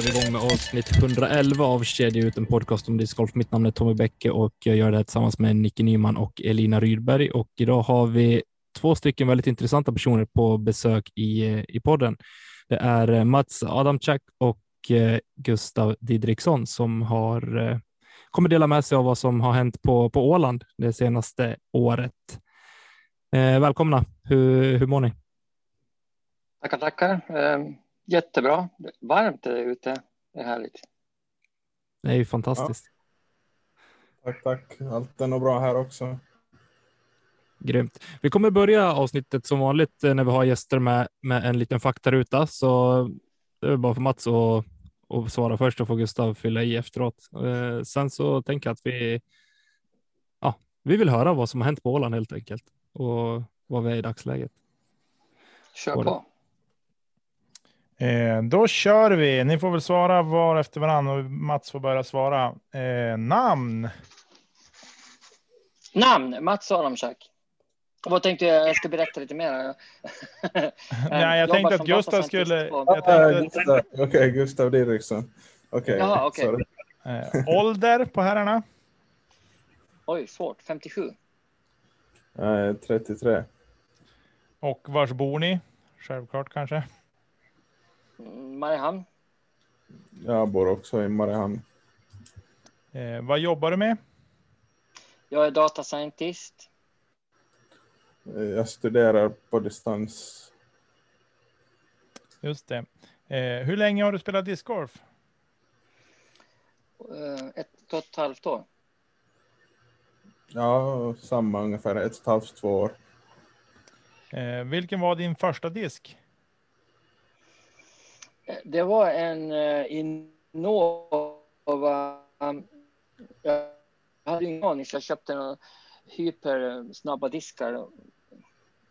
Rullar vi igång med avsnitt 111 av Kedja ut, en podcast om discgolf. Mitt namn är Tommy Bäcke och jag gör det här tillsammans med Nicke Nyman och Elina Rydberg. Och idag har vi två stycken väldigt intressanta personer på besök i, eh, i podden. Det är eh, Mats Adamczak och eh, Gustav Didriksson som har kommer dela med sig av vad som har hänt på, på Åland det senaste året. Eh, välkomna. Hur, hur mår ni? Tackar, tackar. Eh, jättebra. Varmt är det ute. Det är härligt. Det är ju fantastiskt. Tack, tack. Allt är nog bra här också. Grymt. Vi kommer börja avsnittet som vanligt eh, när vi har gäster med, med en liten faktaruta. Så det är bara för Mats att, att svara först och få Gustav fylla i efteråt. Eh, sen så tänker jag att vi, ja, vi vill höra vad som har hänt på Åland helt enkelt och vad vi är i dagsläget. Kör på. Eh, då kör vi. Ni får väl svara var efter varandra och Mats får börja svara. Eh, namn? Namn, Mats. Och vad tänkte jag? Jag ska berätta lite mer. Nej, jag jobbar tänkte att Gustav skulle- på- jag tänkte- Ah, Gustav- Okej, Gustav Didriksson. Okej. Okej. sorry. Eh, ålder på herrarna? Oj, svårt. 57. Nej, 33. Och vars bor ni? Självklart kanske. Mariehamn. Jag bor också i Mariehamn. Eh, vad jobbar du med? Jag är datascientist. Eh, Jag studerar på distans. Just det. Eh, hur länge har du spelat discgolf? Eh, Ett och ett halvt år. Ja, samma ungefär. Ett och ett halvt, två år. Eh, vilken var din första disk? Eh, Det var en eh, Innova. um, Jag hade ingen aning så jag köpte några hypersnabba diskar.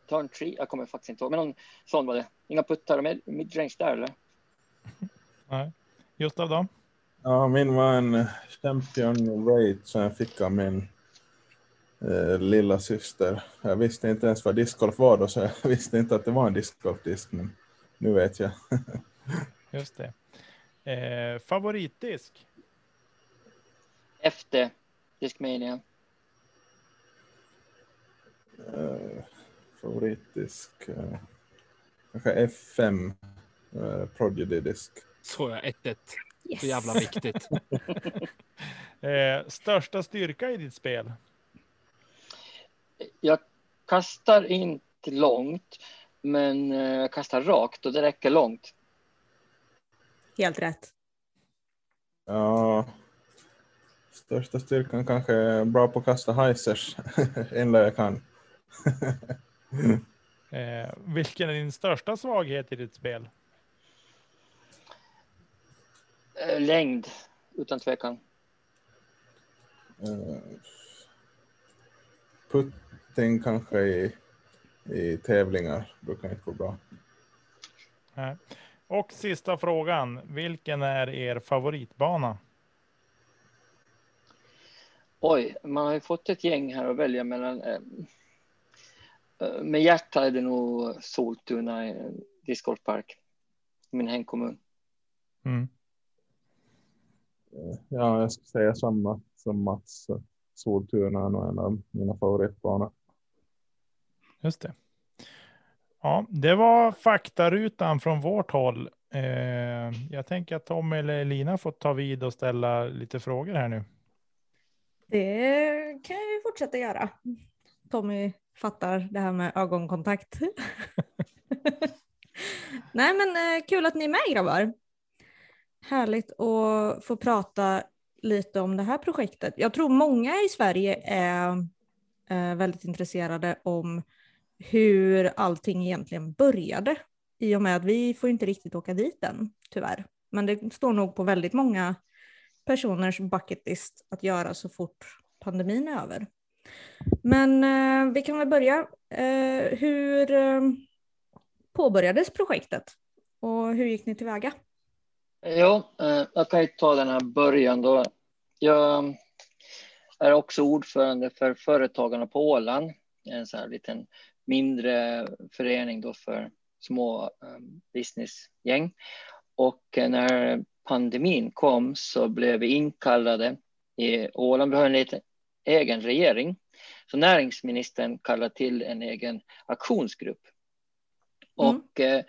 Turn 3, jag kommer faktiskt inte ihåg, men någon sån var det. Inga puttar och med- midrange där eller? Nej. Gustav då? Ja, min var en Champion Raid som jag fick av min eh, lilla syster. Jag visste inte ens vad discgolf var då, så jag visste inte att det var en discgolfdisk, men nu vet jag. Just det. Eh, favoritdisk? Efter Discmania. Eh, favoritdisk. Eh, kanske F5. Eh, Prodigy disk. Så är 1-1. Yes. Så jävla viktigt. Eh, största styrka i ditt spel? Jag kastar inte långt, men eh, jag kastar rakt och det räcker långt. Helt rätt. Ja. Största styrkan kanske är bra på att kasta heisers. enda jag kan. Eh, vilken är din största svaghet i ditt spel? Eh, Längd, utan tvekan. Eh, putting kanske i, i tävlingar brukar inte gå bra. Nej. Och sista frågan. Vilken är er favoritbana? Oj, man har ju fått ett gäng här att välja mellan. Eh, eh, med hjärta är det nog Soltuna eh, discgolfpark. Min hemkommun. Mm. Ja, jag ska säga samma som Mats. Soltuna är nog en av mina favoritbanor. Just det. Ja, det var faktarutan från vårt håll. Eh, jag tänker att Tom eller Lina får ta vid och ställa lite frågor här nu. Det kan ju fortsätta göra. Tommy fattar det här med ögonkontakt. Nej men eh, kul att ni är med grabbar. Härligt att få prata lite om det här projektet. Jag tror många i Sverige är eh, väldigt intresserade om hur allting egentligen började. I och med att vi får inte riktigt åka dit än, tyvärr. Men det står nog på väldigt många personers bucket list att göra så fort pandemin är över. Men eh, vi kan väl börja. Eh, hur eh, påbörjades projektet och hur gick ni tillväga? Ja, eh, jag kan ju ta den här början då. Jag eh, är också ordförande för Företagarna på Åland, en sån här liten mindre förening då för små um, businessgäng. Och när pandemin kom så blev vi inkallade i Åland. Har en liten egen regering. Så näringsministern kallade till en egen aktionsgrupp. Mm. Och eh,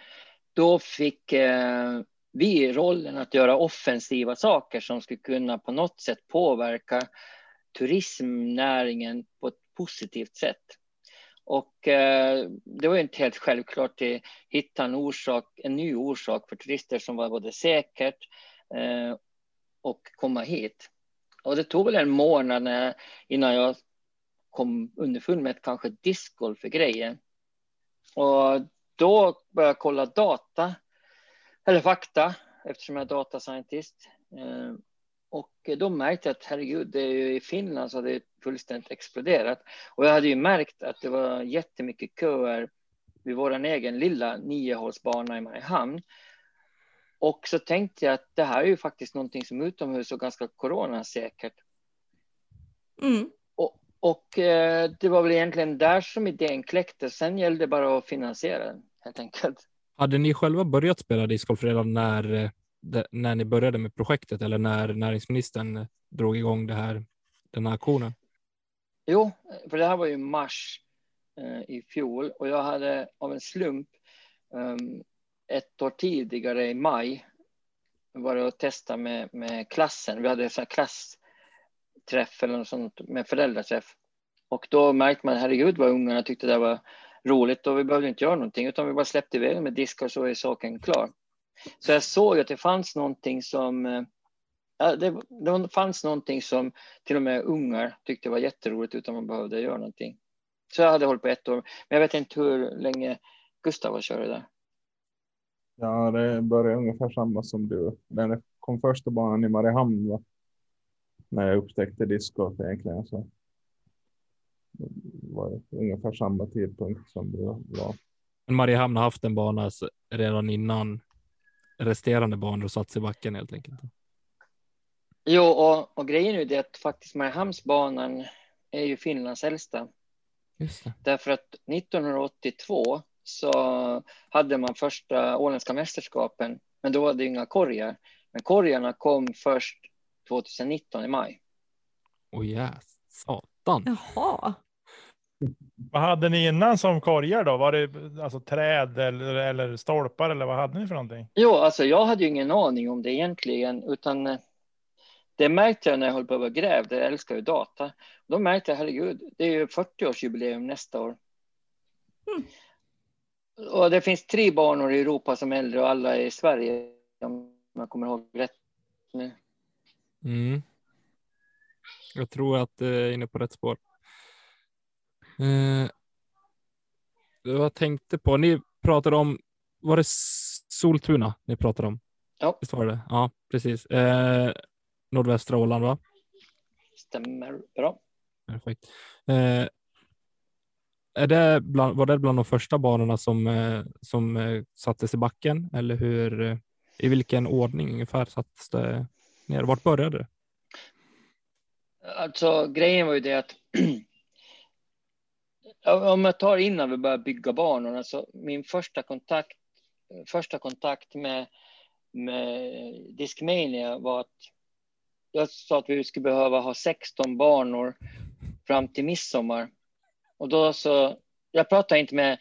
då fick eh, vi rollen att göra offensiva saker som skulle kunna på något sätt påverka turismnäringen på ett positivt sätt. Och eh, det var inte helt självklart att hitta en orsak, en ny orsak för turister som var både säkert eh, och komma hit. Och det tog väl en månad när, innan jag kom underfund med att kanske discgolf är grejen. Och då började jag kolla data, eller fakta, eftersom jag är datascientist. Eh, och då märkte jag att herregud, det är ju i Finland så hade det fullständigt exploderat. Och jag hade ju märkt att det var jättemycket köer vid vår egen lilla niohålsbana i Mariehamn. Och så tänkte jag att det här är ju faktiskt någonting som utomhus och ganska coronasäkert. Mm. Och, och eh, det var väl egentligen där som idén kläcktes. Sen gällde det bara att finansiera den helt enkelt. Hade ni själva börjat spela discgolf redan när, när ni började med projektet eller när näringsministern drog igång det här, den här aktionen? Jo, för det här var ju mars eh, i fjol och jag hade av en slump um, ett år tidigare i maj varit och testat med, med klassen. Vi hade en klassträff eller något sånt med föräldraträff. Och då märkte man, herregud vad ungarna tyckte det var roligt och vi behövde inte göra någonting utan vi bara släppte iväg med diskar så är saken klar. Så jag såg att det fanns någonting som eh, ja, det, det fanns någonting som till och med ungar tyckte var jätteroligt utan man behövde göra någonting. Så jag hade hållit på ett år, men jag vet inte hur länge Gustav har kört där. Ja, det började ungefär samma som du. Den kom första banan i Mariehamn va? när jag upptäckte discgolf egentligen. Så det var ungefär samma tidpunkt som det var. Men Mariehamn har haft en bana redan innan resterande banor satts i backen helt enkelt. Jo, och, och grejen är ju det att faktiskt Mariehamnsbanan är ju Finlands äldsta. Därför att 1982 så hade man första åländska mästerskapen, men då var det inga korgar. Men korgarna kom först 2019 i maj. Åh oh, ja, satan. Jaha. Vad hade ni innan som korgar då? Var det alltså träd eller, eller stolpar eller vad hade ni för någonting? Jo, alltså jag hade ju ingen aning om det egentligen, utan eh, det märkte jag när jag höll på att gräva. Jag älskar ju data. Då märkte jag, herregud, det är ju 40-årsjubileum nästa år. Mm. Och det finns tre banor i Europa som är äldre och alla är i Sverige, om jag kommer ihåg rätt nu. Mm. Jag tror att du är inne på rätt spår. Eh, jag tänkte på, ni pratade om, var det Soltuna ni pratade om? Ja. Visst var det? Ja, precis. Eh, nordvästra Åland, va? Stämmer bra. Perfekt. Eh, är det bland, var det bland de första banorna som, eh, som eh, sattes i backen eller hur? Eh, I vilken ordning ungefär sattes det ner? Vart började det? Alltså grejen var ju det att om jag tar innan vi började bygga banorna så alltså, min första kontakt, första kontakt med, med Discmania var att jag sa att vi skulle behöva ha 16 banor fram till midsommar. Och då så, jag pratade inte med,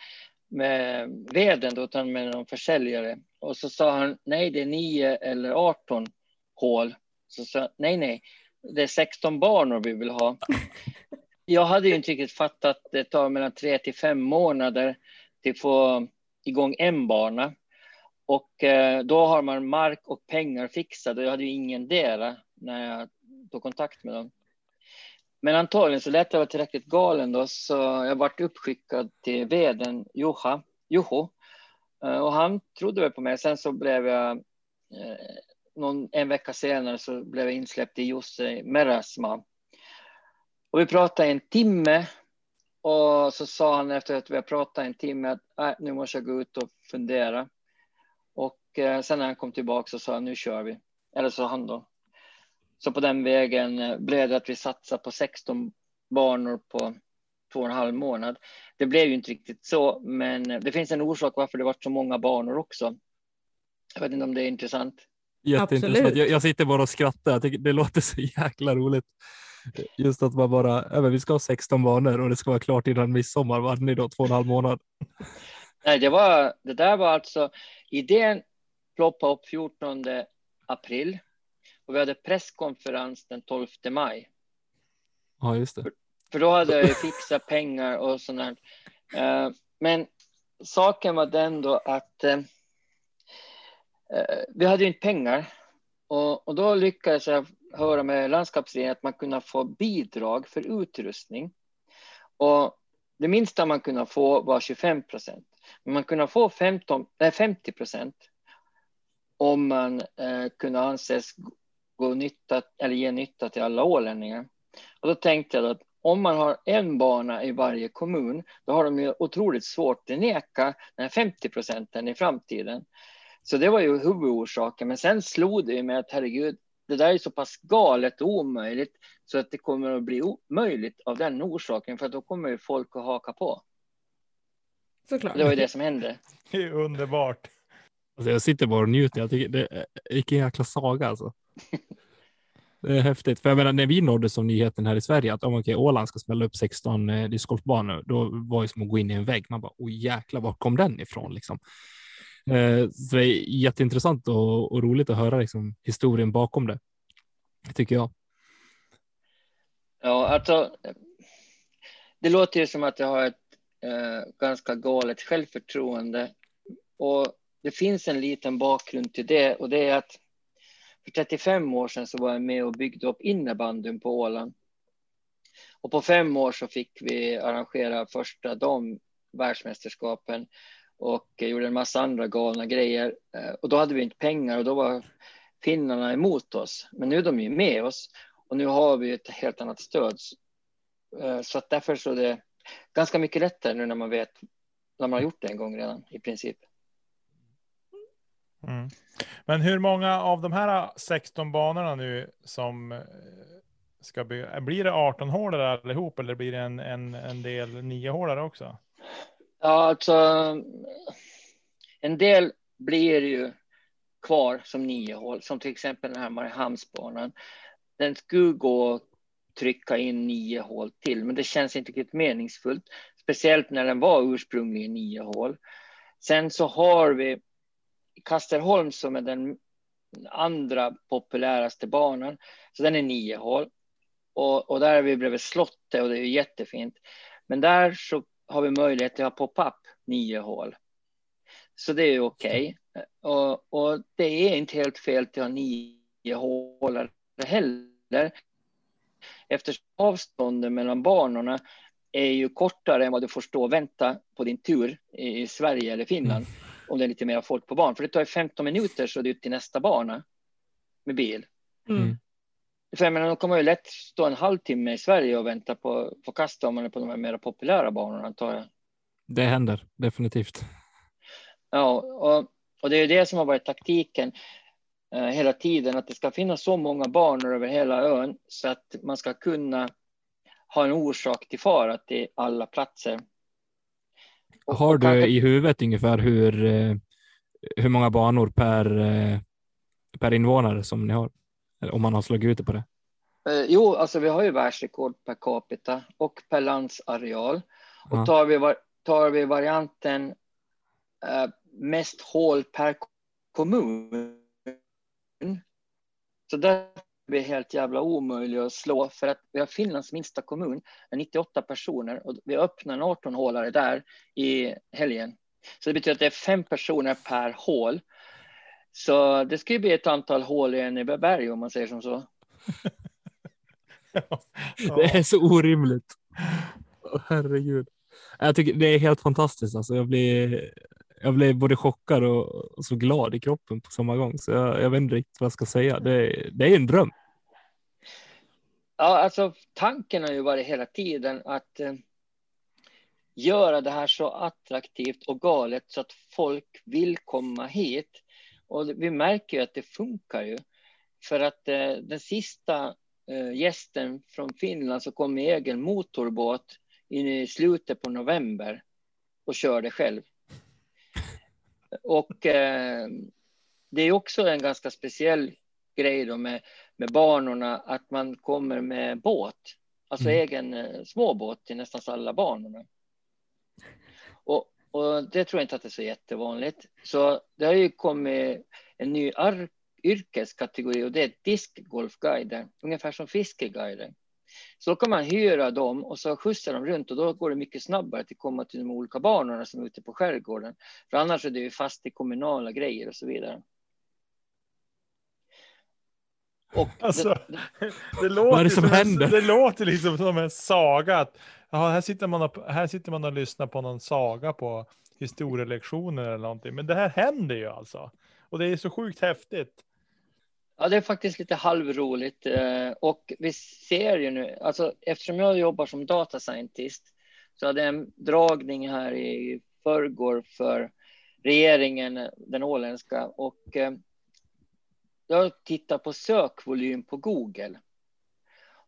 med veden då, utan med någon försäljare. Och så sa han, nej det är 9 eller 18 hål. Så sa nej, nej, det är 16 banor vi vill ha. Jag hade ju inte riktigt fattat att det tar mellan tre till fem månader till att få igång en bana. Och eh, då har man mark och pengar fixade. Jag hade ju ingendera när jag tog kontakt med dem. Men antagligen så lät jag vara tillräckligt galen då, så jag vart uppskickad till veden Juha, Joho. Eh, och han trodde väl på mig. Sen så blev jag, eh, någon, en vecka senare så blev jag insläppt i Jussi Merasma. Och vi pratade en timme och så sa han efter att vi har pratat en timme att äh, nu måste jag gå ut och fundera. Och eh, sen när han kom tillbaka så sa han nu kör vi. Eller så han då. Så på den vägen eh, blev det att vi satsade på 16 banor på två och en halv månad. Det blev ju inte riktigt så, men eh, det finns en orsak varför det var så många banor också. Jag vet inte om det är intressant. Jätteintressant. Jag, jag, sitter bara och skrattar. Jag tycker det låter så jäkla roligt. Just att man bara, ja, vi ska ha 16 banor och det ska vara klart innan midsommar. Var ni då två och en halv månad? Nej, det var, det där var alltså, idén ploppade upp 14 april och vi hade presskonferens den 12 maj. Ja, just det. För, för då hade jag fixat pengar och sånt uh, men saken var den då att uh, vi hade ju inte pengar och, och då lyckades jag höra med landskapsregeringen att man kunde få bidrag för utrustning. Och det minsta man kunde få var 25 procent. Men man kunde få 15, nej, 50 procent om man eh, kunde anses gå nytta, eller ge nytta till alla ålänningar. Och då tänkte jag att om man har en bana i varje kommun, då har de ju otroligt svårt att neka den här 50 procenten i framtiden. Så det var ju huvudorsaken. Men sen slog det ju att herregud, det där är så pass galet och omöjligt så att det kommer att bli omöjligt av den orsaken för då kommer ju folk att haka på. Såklart. Det var ju det som hände. Det är underbart. Alltså jag sitter bara och njuter. Jag tycker det är vilken jäkla saga alltså. Det är häftigt. För jag menar, när vi nådde som nyheten här i Sverige att om okay, Åland ska smälla upp 16 eh, discgolfbanor, då var det som att gå in i en vägg. Man bara, oj jäklar, var kom den ifrån liksom? Eh, så det är jätteintressant och, och roligt att höra liksom, historien bakom det, tycker jag. Ja, alltså. Det låter ju som att jag har ett eh, ganska galet självförtroende och det finns en liten bakgrund till det och det är att för 35 år sedan så var jag med och byggde upp innebandyn på Åland. Och på fem år så fick vi arrangera första de världsmästerskapen och gjorde en massa andra galna grejer. Eh, och då hade vi inte pengar och då var finnarna emot oss. Men nu är de ju med oss och nu har vi ett helt annat stöd. Eh, så att därför så är det ganska mycket lättare nu när man vet när man har gjort det en gång redan i princip. Mm. Men hur många av de här 16 banorna nu som eh, ska bli, blir det 18 hålare allihop eller blir det en, en, en del 9 hålare också? Ja, alltså. En del blir ju kvar som nio hål, som till exempel den här Mariehamnsbanan. Den skulle gå att trycka in nio hål till, men det känns inte riktigt meningsfullt, speciellt när den var ursprungligen nio hål. Sen så har vi Kasterholm som är den andra populäraste banan, så den är nio hål. Och, och där är vi bredvid slottet och det är jättefint. Men där så har vi möjlighet att ha pop-up nio hål. Så det är okej. Okay. Och, och, det är inte helt fel att ha nio hål heller. Eftersom avstånden mellan banorna är ju kortare än vad du får stå och vänta på din tur i Sverige eller Finland. Mm. Om det är lite mer folk på banan. För det tar 15 minuter så är ut till nästa bana med bil. Mm. För jag menar, då kommer ju lätt stå en halvtimme i Sverige och vänta på, på kasta om man är på de här mer populära banorna antar jag. Det händer definitivt. Ja, och, och det är det som har varit taktiken eh, hela tiden, att det ska finnas så många banor över hela ön så att man ska kunna ha en orsak till fara till alla platser. Och, har du kanske... i huvudet ungefär hur, eh, hur många banor per, eh, per invånare som ni har? Om man har slagit ut det på det. Eh, jo, alltså vi har ju världsrekord per capita och per landsareal. Och tar vi, tar vi varianten eh, mest hål per kommun. Så där är vi helt jävla omöjliga att slå för att vi har Finlands minsta kommun med 98 personer och vi öppnar en 18 hålare där i helgen. Så det betyder att det är fem personer per hål Så det ska ju bli ett antal hål i Eneberg om man säger som så. Det är så orimligt. Åh, herregud. Jag tycker det är helt fantastiskt. Alltså, jag, blir, jag blir både chockad och, och så glad i kroppen på samma gång. Så jag, jag vet inte riktigt vad jag ska säga. Det, det är en dröm. Ja, alltså tanken har ju varit hela tiden att eh, göra det här så attraktivt och galet så att folk vill komma hit. Och vi märker ju att det funkar ju. För att eh, den sista eh, gästen från Finland som kom med egen motorbåt in i slutet på november och körde själv. Och eh, det är också en ganska speciell grej då med, med banorna att man kommer med båt, alltså Mm. egen eh, småbåt till nästan alla banorna. Och, och det tror jag inte att det är så jättevanligt. Så det har ju kommit en ny yrkeskategori och det är diskgolfguider, ungefär som fiskeguider. Så då kan man hyra dem och så skjutsar de runt och då går det mycket snabbare att komma till de olika banorna som är ute på skärgården. För annars är det ju fast i kommunala grejer och så vidare. Och Alltså, det, det, låter Vad är det som händer? En, det låter liksom som en saga. Att, Jaha, här, sitter man och, här sitter man och lyssnar på någon saga på historielektioner eller någonting. Men det här händer ju alltså. Och det är så sjukt häftigt. Ja, det är faktiskt lite halvroligt eh, och vi ser ju nu, alltså eftersom jag jobbar som data scientist så hade jag en dragning här i förrgår för regeringen, den åländska och eh, jag tittar på sökvolym på Google.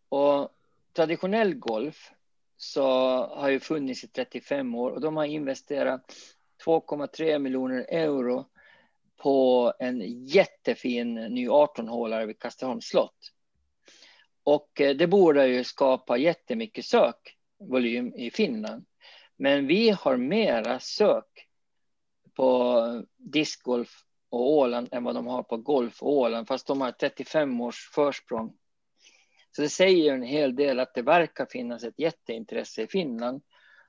Och traditionell golf så har ju funnits i 35 år och de har investerat 2,3 miljoner euro på en jättefin ny 18-hålare vid Kastelholms slott. Och eh, det borde ju skapa jättemycket sökvolym i Finland. Men vi har mera sök på discgolf och Åland än vad de har på golf och Åland, fast de har 35 års försprång. Så det säger en hel del att det verkar finnas ett jätteintresse i Finland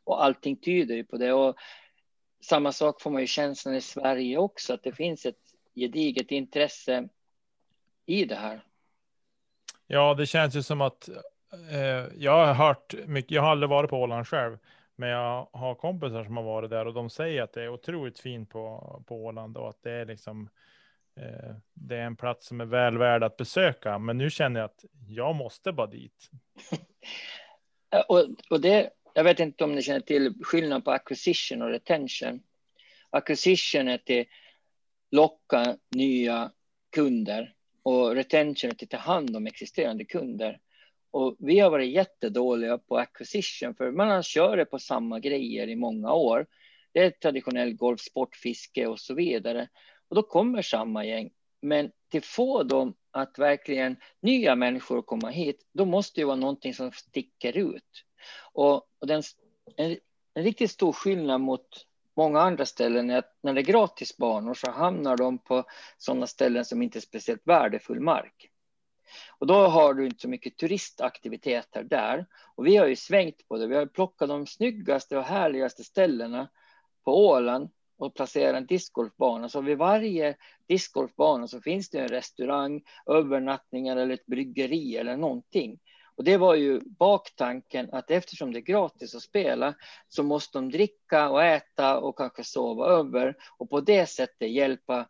och allting tyder ju på det. Och samma sak får man ju känslan i Sverige också, att det finns ett gediget intresse i det här. Ja, det känns ju som att eh, jag har hört mycket. Jag har aldrig varit på Åland själv, men jag har kompisar som har varit där och de säger att det är otroligt fint på, på Åland och att det är liksom eh, Eh, det är en plats som är väl värd att besöka. Men nu känner jag att jag måste bara dit. Eh, och, och det, jag vet inte om ni känner till skillnaden på acquisition och retention. Acquisition är till locka nya kunder och retention är till ta hand om existerande kunder. Och vi har varit jättedåliga på acquisition för man har kört på samma grejer i många år. Det är traditionell golf, sportfiske och så vidare. Och då kommer samma gäng. Men till få dem att verkligen nya människor komma hit, då måste det vara någonting som sticker ut. Och, och den, en, en riktigt stor skillnad mot många andra ställen är att när det är gratisbanor så hamnar de på sådana ställen som inte är speciellt värdefull mark. Och då har du inte så mycket turistaktiviteter där. Och vi har ju svängt på det. Vi har plockat de snyggaste och härligaste ställena på Åland och placera en discgolfbana. Så vid varje discgolfbana så finns det en restaurang, övernattningar eller ett bryggeri eller någonting. Och det var ju baktanken att eftersom det är gratis att spela så måste de dricka och äta och kanske sova över och på det sättet hjälpa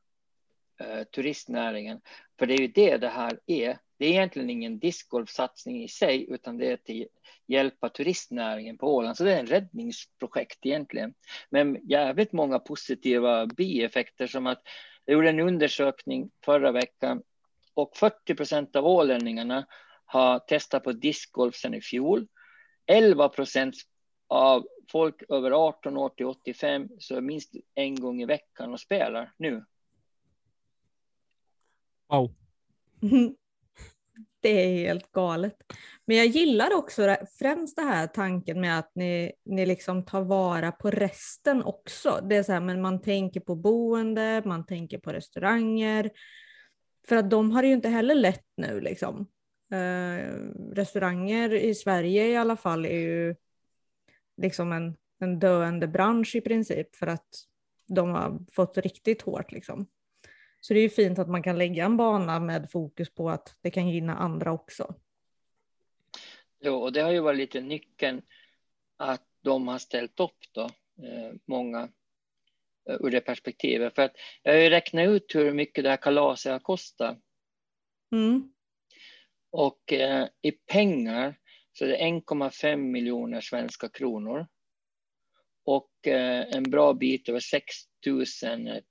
eh, turistnäringen. För det är ju det det här är. Det är egentligen ingen discgolfsatsning i sig, utan det är till hjälpa turistnäringen på Åland. Så det är en räddningsprojekt egentligen. Men jävligt många positiva bieffekter som att jag gjorde en undersökning förra veckan och 40 procent av ålänningarna har testat på discgolf sedan i fjol. 11 procent av folk över 18 år till 85 så är minst en gång i veckan och spelar nu. Wow. Det är helt galet. Men jag gillar också främst det här tanken med att ni, ni liksom tar vara på resten också. Det är så här, men man tänker på boende, man tänker på restauranger. För att de har det ju inte heller lätt nu liksom. Eh, restauranger i Sverige i alla fall är ju liksom en, en döende bransch i princip för att de har fått riktigt hårt liksom. Så det är ju fint att man kan lägga en bana med fokus på att det kan gynna andra också. Jo, och det har ju varit lite nyckeln att de har ställt upp då, eh, många eh, ur det perspektivet. För att jag har ju räknat ut hur mycket det här kalaset har kostat. Mm. Och eh, i pengar så är det 1,5 miljoner svenska kronor. Och eh, en bra bit över 6 000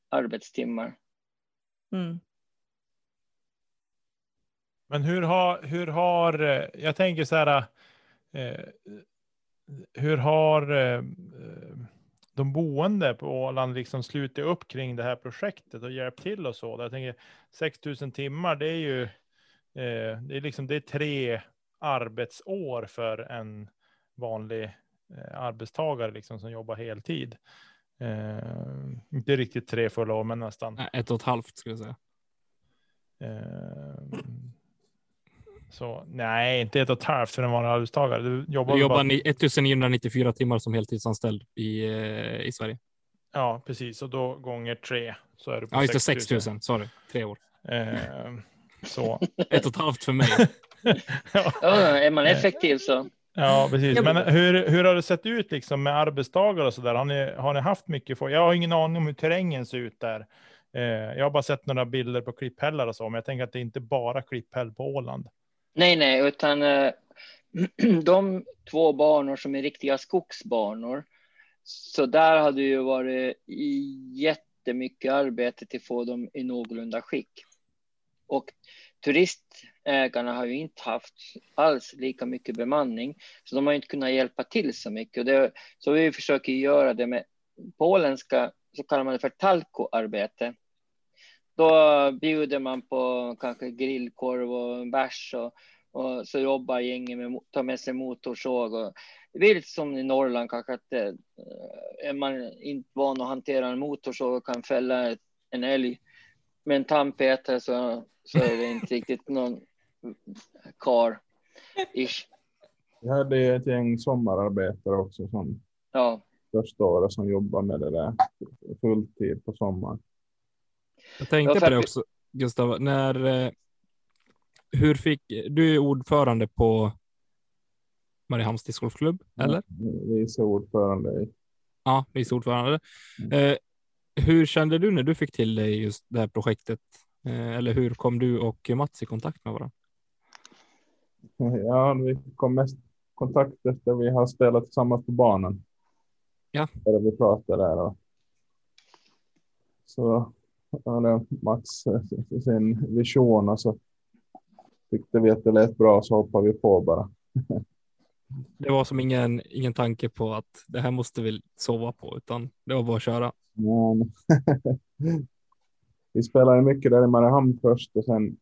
arbetstimmar. Mm. Men hur har, hur har, eh, jag tänker så här, eh, hur har eh, eh, de boende på Åland liksom slutit upp kring det här projektet och hjälpt till och så? Jag tänker 6000 timmar, det är ju, eh, det är liksom, det är tre arbetsår för en vanlig eh, arbetstagare liksom som jobbar heltid. Eh, inte riktigt tre fulla år, men nästan. Nej, Ett och ett halvt skulle jag säga. Eh, så nej, inte ett och ett halvt för en vanlig arbetstagare. Du jobbar, Du jobbar bara, ni- 1994 timmar som heltidsanställd i, eh, i Sverige. Ja, precis. Och då gånger tre så är du på Ja, just det, 6 000. 6 000. Sorry, tre år. Eh, så. Ett och ett halvt för mig. ja, Ja, är man effektiv så. Ja, precis. Men hur, hur har det sett ut liksom med arbetsdagar och så där? Har ni, har ni haft mycket? För, jag har ingen aning om hur terrängen ser ut där. Eh, jag har bara sett några bilder på klipphällar och så, men jag tänker att det är inte bara klipphäll på Åland. Nej, nej, utan eh, de två banor som är riktiga skogsbanor. Så där hade ju varit jättemycket arbete till att få dem i någorlunda skick. Och turistägarna har ju inte haft alls lika mycket bemanning, så de har inte kunnat hjälpa till så mycket. Och det, så vi försöker göra det med, polenska, så kallar man det för talkoarbete. Då bjuder man på kanske grillkorv och bärs och, och så jobbar gänget med tar med sig motorsåg. Och det blir som i Norrland kanske att eh, är man inte van att hantera en motorsåg och kan fälla en älg med en tandpetare så, så är det inte riktigt någon kar ish. Vi hade ju ett gäng sommararbetare också som Ja, första året som jobbar med det där fulltid på sommaren. Jag tänkte på det också, Gustav. När, eh, hur fick, du är ordförande på Mariehamns discgolfklubb, eller? Vice ordförande Ja, vice ordförande. Mm. Hur kände du när du fick till dig just det här projektet? Eh, eller hur kom du och Mats i kontakt med varandra? Ja, vi kom mest kontakt efter vi har spelat tillsammans på banan. Ja. Där vi pratade där. Och så hade Mats eh, sin vision och så tyckte vi att det lät bra så hoppade vi på bara. Det var som ingen, ingen tanke på att det här måste vi sova på, utan det var bara att köra. Men vi spelade mycket där i Mariehamn först och sen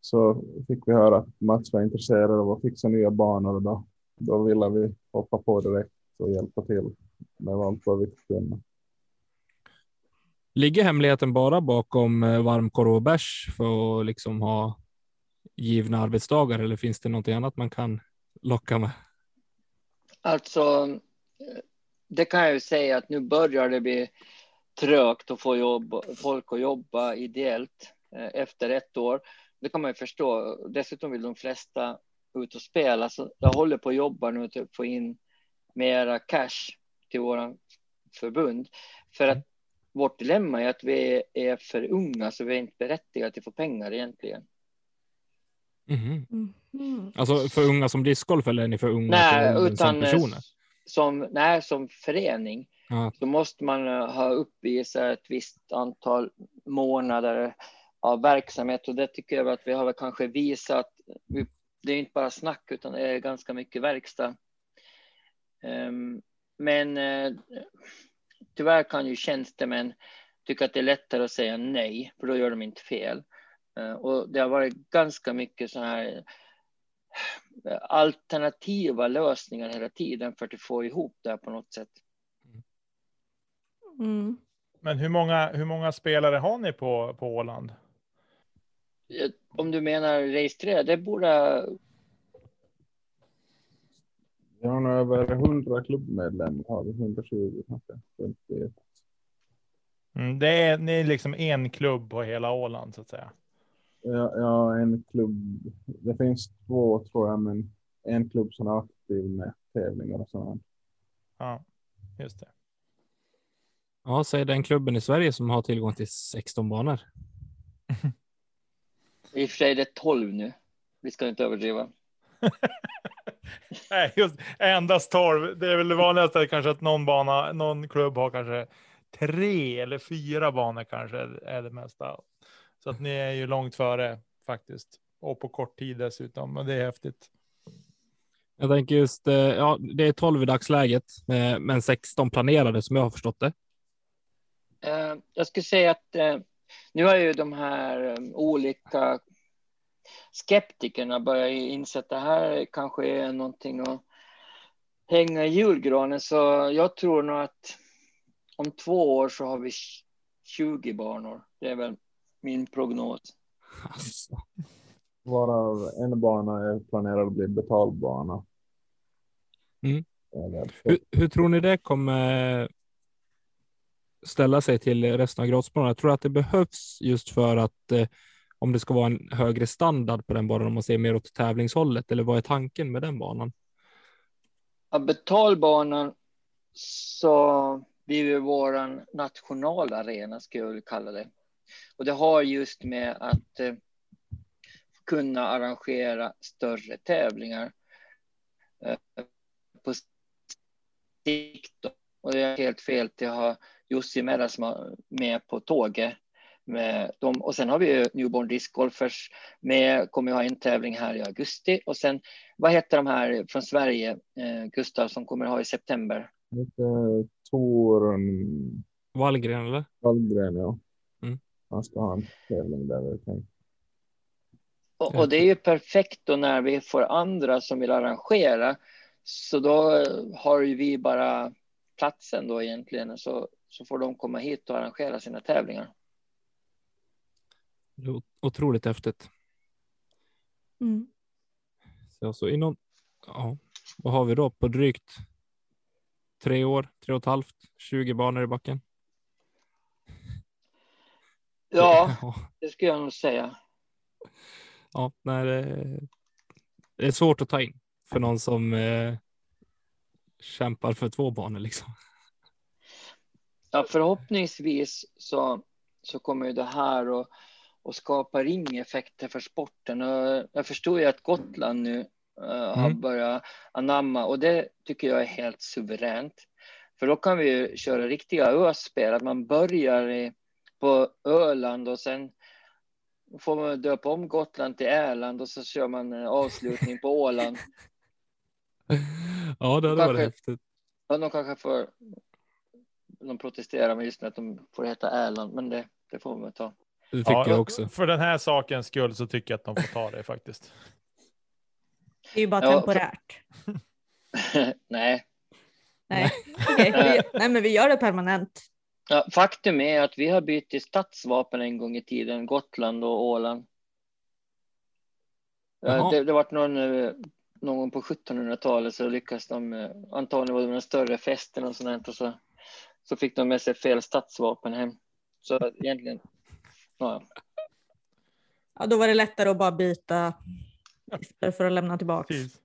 så fick vi höra att Mats var intresserad av att fixa nya banor och då, då ville vi hoppa på direkt och hjälpa till med allt vad vi kunde. Ligger hemligheten bara bakom eh, varmkorv och bärs för att liksom ha givna arbetsdagar eller finns det något annat man kan locka med? alltså det kan jag ju säga att nu börjar det bli trögt att få jobb, folk att jobba ideellt eh, efter ett år. Det kan man ju förstå. Dessutom vill de flesta ut och spela, så jag håller på att jobba nu att få in mera cash till våra förbund. För att vårt dilemma är att vi är för unga, så vi är inte berättigade till att få pengar egentligen. Mhm. Mhm. Alltså för unga som discgolf eller är ni för unga Nej, för utan som eh, personer? Som, nej, som förening. Ja. så måste man eh, ha uppvisat ett visst antal månader av verksamhet och det tycker jag att vi har kanske visat. Vi- Det är inte bara snack utan det är ganska mycket verkstad. Ehm, Men eh, tyvärr kan ju tjänstemän tycka att det är lättare att säga nej, för då gör de inte fel. Eh, Och det har varit ganska mycket så här alternativa lösningar hela tiden för att få ihop det här på något sätt. Mm. Men hur många, hur många spelare har ni på, på Åland? Eh, Om du menar registrera, det borde... Vi har nog över 100 klubbmedlemmar, har vi 120 kanske. 50. Mm, det är, det är liksom en klubb på hela Åland så att säga. Ja, ja, en klubb. Det finns två tror jag, men en klubb som är aktiv med tävlingar och sådant. Ja, just det. Ja, så är den klubben i Sverige som har tillgång till 16 banor. I och för sig är det 12 nu. Vi ska inte överdriva. Nej, just endast 12. Det är väl det vanligaste kanske att någon bana, någon klubb har kanske tre eller fyra banor kanske är det mesta. Så att ni är ju långt före faktiskt. Och på kort tid dessutom. Men det är häftigt. Jag tänker just, eh, ja, det är 12 i dagsläget, eh, men 16 planerade som jag har förstått det. Eh, jag skulle säga att nu har ju de här olika skeptikerna börjat inse att det här kanske är någonting att hänga i julgranen. Så jag tror nog att om två år så har vi 20 banor. Det är väl min prognos. Alltså. Varav en bana är planerad att bli betalbana. Mm. Hur, hur tror ni det kommer ställa sig till resten av grottsbanorna? Jag tror att det behövs just för att eh, om det ska vara en högre standard på den banan, om man ser mer åt tävlingshållet, eller vad är tanken med den banan? Ja, betalbanan så blir ju våran nationalarena skulle jag vilja kalla det. Och det har just med att eh, kunna arrangera större tävlingar eh, på sikt. Och det är helt fel till att ha Jussi Merra som är med på tåget. Med dem. Och sen har vi ju Newborn Disc Golfers med, kommer ju ha en tävling här i augusti. Och sen, vad heter de här från Sverige, eh, Gustav, som kommer ha i september? Tor Wallgren eller? Wallgren, ja. Han ska ha en tävling där. Och, och det är ju perfekt då när vi får andra som vill arrangera. Så då har ju vi bara platsen då egentligen. Så, så får de komma hit och arrangera sina tävlingar. Det är Otroligt häftigt. Mm. Så, så inom, ja, vad har vi då på drygt tre år, tre och ett halvt, 20 banor i backen? Ja, det skulle jag nog säga. ja nej, det, det är svårt att ta in för någon som eh, kämpar för två banor liksom. Ja, förhoppningsvis så, så kommer ju det här att, att skapa ringeffekter för sporten. Och jag förstår ju att Gotland nu eh, har Mm. börjat anamma och det tycker jag är helt suveränt. För då kan vi ju köra riktiga öspel, att man börjar i, på Öland och sen får man döpa om Gotland till Äland och så kör man en avslutning på Åland. Ja, det hade varit Kanske- häftigt. Ja, de kanske får de protesterar med just med att de får heta Äland, men det, det får man ta. Det tycker jag också. För den här sakens skull så tycker jag att de får ta det faktiskt. Det är ju bara Ja, för- temporärt. Nej, Nej. Okej, vi, nej, men vi gör det permanent. Ja, faktum är att vi har bytt statsvapen en gång i tiden, Gotland och Åland. Jaha. det, det var någon, eh, någon gång på 1700-talet så lyckades de, eh, antagligen var det en större festen och sånt och så, så fick de med sig fel statsvapen hem. Så egentligen, ja, Ja, då var det lättare att bara byta för att lämna tillbaka. Precis.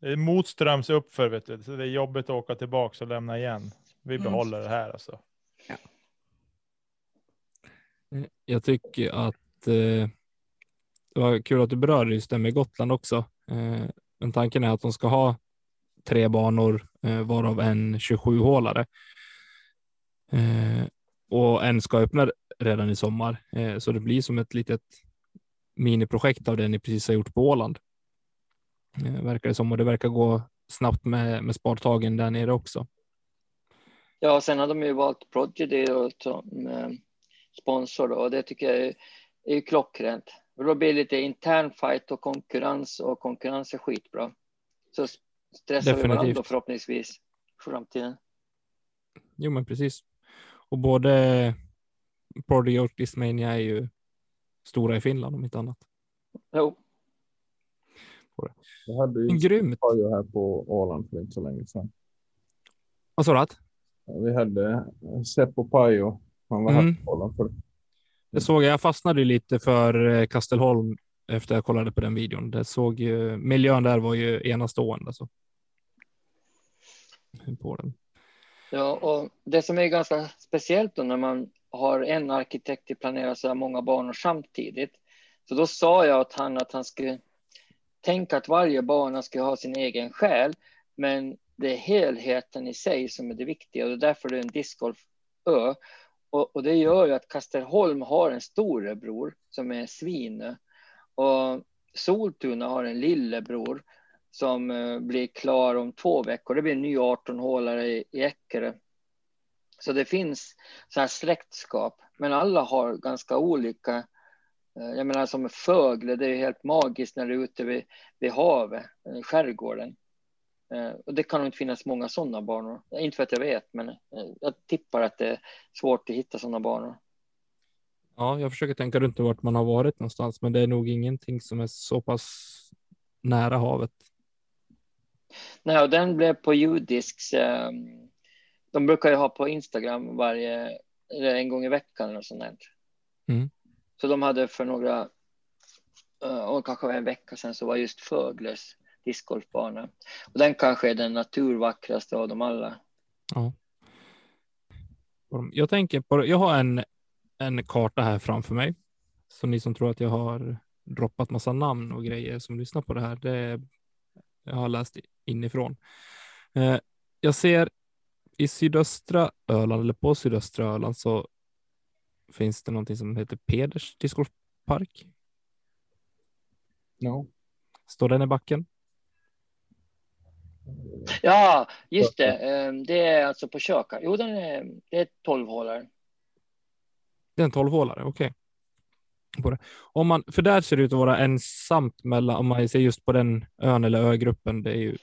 Det är motströms uppför, vet du. Så det är jobbigt att åka tillbaka och lämna igen. Vi Mm. behåller det här alltså. Jag tycker att eh, det var kul att du berörde just det med Gotland också. Eh, men tanken är att de ska ha tre banor, eh, varav en 27-hålare. Eh, och en ska öppna redan i sommar, eh, så det blir som ett litet miniprojekt av det ni precis har gjort på Åland. Eh, verkar det som och det verkar gå snabbt med, med spartagen där nere också. Ja, sen har de ju valt Prodigy som eh, sponsor då, och det tycker jag är, är ju klockrent. Då blir det lite intern fight och konkurrens och konkurrens är skitbra. Så stressar vi varandra Definitivt. då förhoppningsvis i framtiden. Jo, men precis. Och både Prodigy och Discmania är ju stora i Finland om inte annat. Jo, Jag hade ju grymt. här på Åland för inte så länge sedan. Vad sa du? Vi hade Seppo Pajo. Han var Mm. här på bollen för Det såg jag. Jag fastnade lite för eh, Kastelholm efter jag kollade på den videon. Det såg ju, miljön där var ju enastående. Alltså. På den. Ja, och det som är ganska speciellt då när man har en arkitekt till planera så här många banor samtidigt. Så då sa jag åt han att han skulle tänka att varje bana ska ha sin egen själ, men det är helheten i sig som är det viktiga och därför är det en discgolfö. Och, och det gör ju att Kastelholm har en storebror som är Svinö och Soltuna har en lillebror som eh, blir klar om två veckor. Det blir en ny 18-hålare i, i Eckerö. Så det finns så här släktskap, men alla har ganska olika. Eh, jag menar som Fögle, det är helt magiskt när det är ute vid, vid havet, i skärgården. Eh, Och det kan nog inte finnas många sådana banor. Inte för att jag vet, men eh, jag tippar att det är svårt att hitta sådana banor. Ja, jag försöker tänka runt vart man har varit någonstans, men det är nog ingenting som är så pass nära havet. Nej, och den blev på Judisks. Eh, de brukar ju ha på Instagram varje, eller en gång i veckan eller sånt där. Mm. Så de hade för några, eh, och kanske en vecka sedan så var just Fögles discgolfbana. Och den kanske är den naturvackraste av dem alla. Ja. Jag tänker på, jag har en, en karta här framför mig. Så ni som tror att jag har droppat massa namn och grejer som lyssnar på det här, det jag har läst inifrån. Eh, jag ser i sydöstra Öland eller på sydöstra Öland så finns det någonting som heter Peders discgolfpark. no. Står den i backen? Ja, just det. Eh, Det är alltså på Köka. Jo, den är, det är 12 hålare. Det är en tolvhålare, okej. Om man, för där ser det ut att vara ensamt mellan, om man ser just på den ön eller ögruppen, det är ju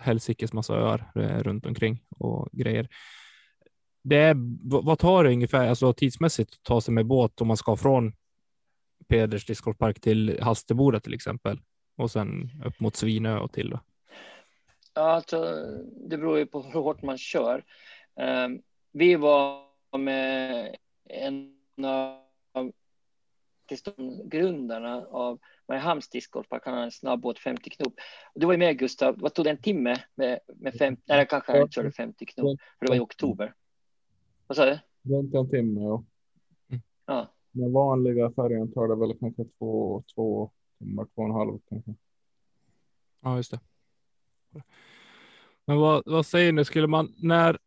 helsikes massa öar eh, runt omkring och grejer. Det är, vad tar det ungefär, alltså tidsmässigt att ta sig med båt om man ska från Peders discgolfpark till Hasteboda till exempel och sen upp mot Svinö och till då? Ja, alltså, det beror ju på hur hårt man kör. Eh, Vi var med en av grundarna av Mariehamns discgolfpark, han har en snabbåt 50 knop. Du var ju med Gustav, vad tog det en timme med, med 50, eller kanske han körde 50 knop, för det var i oktober. Vad sa du? Runt en timme. Ja. Ja. Den vanliga färjan tar det väl kanske två, två timmar, två och en halv kanske. Ja, just det. Men vad, vad säger ni, skulle man, när,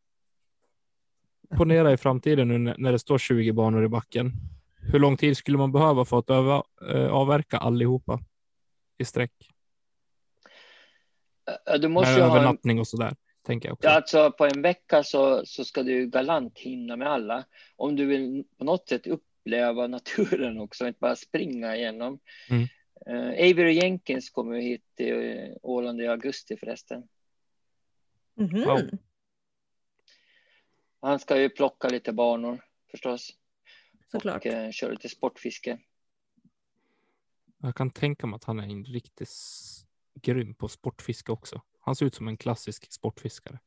ponera i framtiden nu när det står 20 banor i backen, hur lång tid skulle man behöva för att öva, eh, avverka allihopa i sträck? Du Med måste ju ha en, övernattning och sådär, tänker jag också. alltså på en vecka så, så ska du galant hinna med alla. Om du vill på något sätt uppleva naturen också, inte bara springa igenom. Mm. Uh, Avery Jenkins kommer ju hit till eh, Åland i augusti förresten. Mhm. Wow. Han ska ju plocka lite banor förstås. Såklart. Och eh, köra lite sportfiske. Jag kan tänka mig att han är en riktigt grym på sportfiske också. Han ser ut som en klassisk sportfiskare.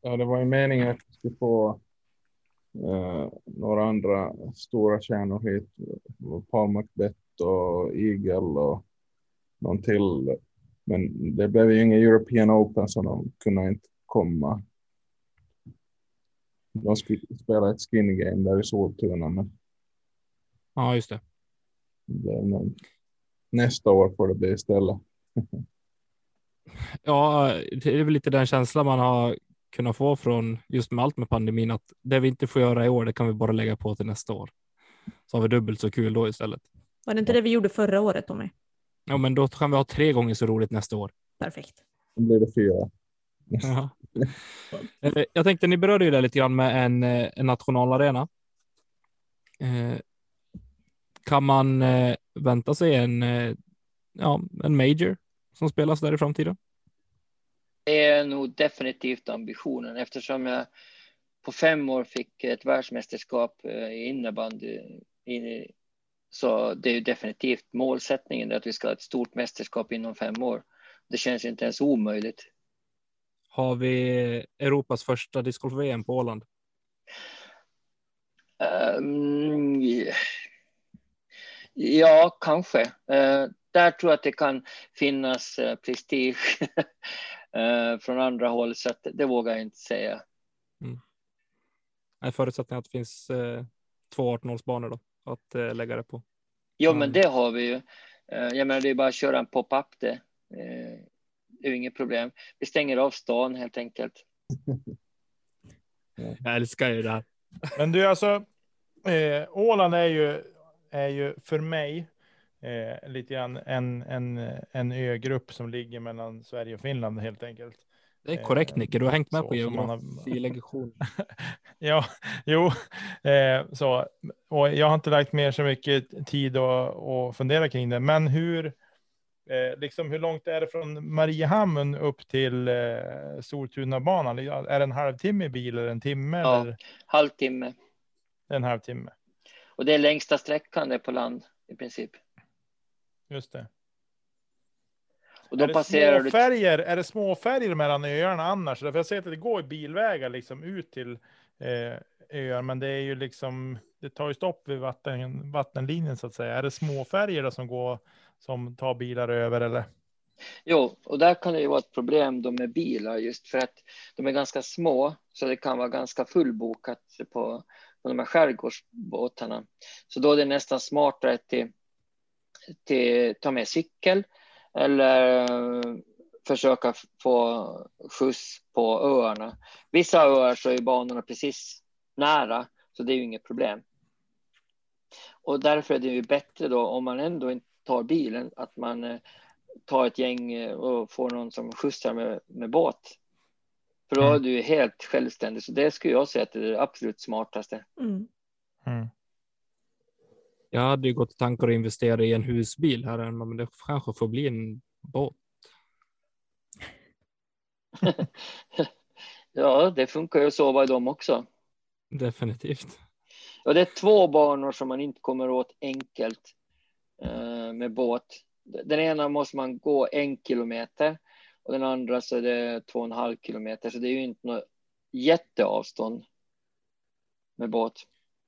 Ja, det var ju meningen att vi skulle få eh, några andra stora stjärnor hit. Paul Macbeth och Eagle och någon till. Men det blev ju ingen European Open så de kunde inte komma. De skulle spela ett skinny game där i Soltuna men Ja, just det. det nästa år får det bli istället. Ja, det är väl lite den känslan man har kunnat få från just med allt med pandemin, att det vi inte får göra i år, det kan vi bara lägga på till nästa år. Så har vi dubbelt så kul då istället. Var det inte det vi gjorde förra året Tommy? Ja, men då kan vi ha tre gånger så roligt nästa år. Perfekt. Då blir det fyra. Ja. Eh, Jag tänkte, ni berörde ju det lite grann med en, eh, en nationalarena. Eh, Kan man vänta sig en, ja, en major som spelas där i framtiden? Det är nog definitivt ambitionen eftersom jag på fem år fick ett världsmästerskap i innebandy. i- Så det är ju definitivt målsättningen att vi ska ha ett stort mästerskap inom fem år. Det känns inte ens omöjligt. Har vi Europas första discgolf-VM på Åland? Um, ja, kanske. Uh, där tror jag att det kan finnas uh, prestige uh, från andra håll, så det vågar jag inte säga. Mm. Förutsätter att det finns uh, två 18-hålsbanor då att lägga det på. Jo, mm. men det har vi ju. jag menar, det är bara att köra en pop-up det. det är inget problem. Vi stänger av stan helt enkelt. Jag älskar ju det här. Men du, alltså, eh, Åland är ju, är ju för mig eh, lite grann en, en, en ögrupp som ligger mellan Sverige och Finland helt enkelt. Det är korrekt Nicke, du har hängt med så, på geografilektion. ja, jo, eh, så. Och jag har inte lagt mer så mycket tid att fundera kring det. Men hur, eh, liksom hur långt är det från Mariehamn upp till eh, Soltunabanan? Är det en halvtimme i bil eller en timme? Ja, eller? halvtimme. En halvtimme. Och det är längsta sträckan det på land i princip. Just det. Och då är, det passerar små färger, är det små färger mellan öarna annars? För jag ser att det går bilvägar liksom ut till eh, öar, men det är ju liksom, det tar ju stopp vid vatten, vattenlinjen så att säga. Är det små färger då som går, som tar bilar över eller? Jo, och där kan det ju vara ett problem då med bilar just för att de är ganska små så det kan vara ganska fullbokat på, på de här skärgårdsbåtarna. Så då är det nästan smartare till, till ta med cykel eller försöka få skjuts på öarna. Vissa öar så är banorna precis nära, så det är ju inget problem. Och därför är det ju bättre då om man ändå inte tar bilen, att man eh, tar ett gäng eh, och får någon som skjutsar med, med båt. För då mm. är du helt självständig, så det skulle jag säga att det är det absolut smartaste. Mm. Mm. Jag hade ju gått tankar att investera i en husbil här, men det kanske får bli en båt. ja, det funkar ju att sova i dem också. Definitivt. Och det är två banor som man inte kommer åt enkelt eh, med båt. Den ena måste man gå en kilometer och den andra så är det två och en halv kilometer, så det är ju inte något jätteavstånd med båt.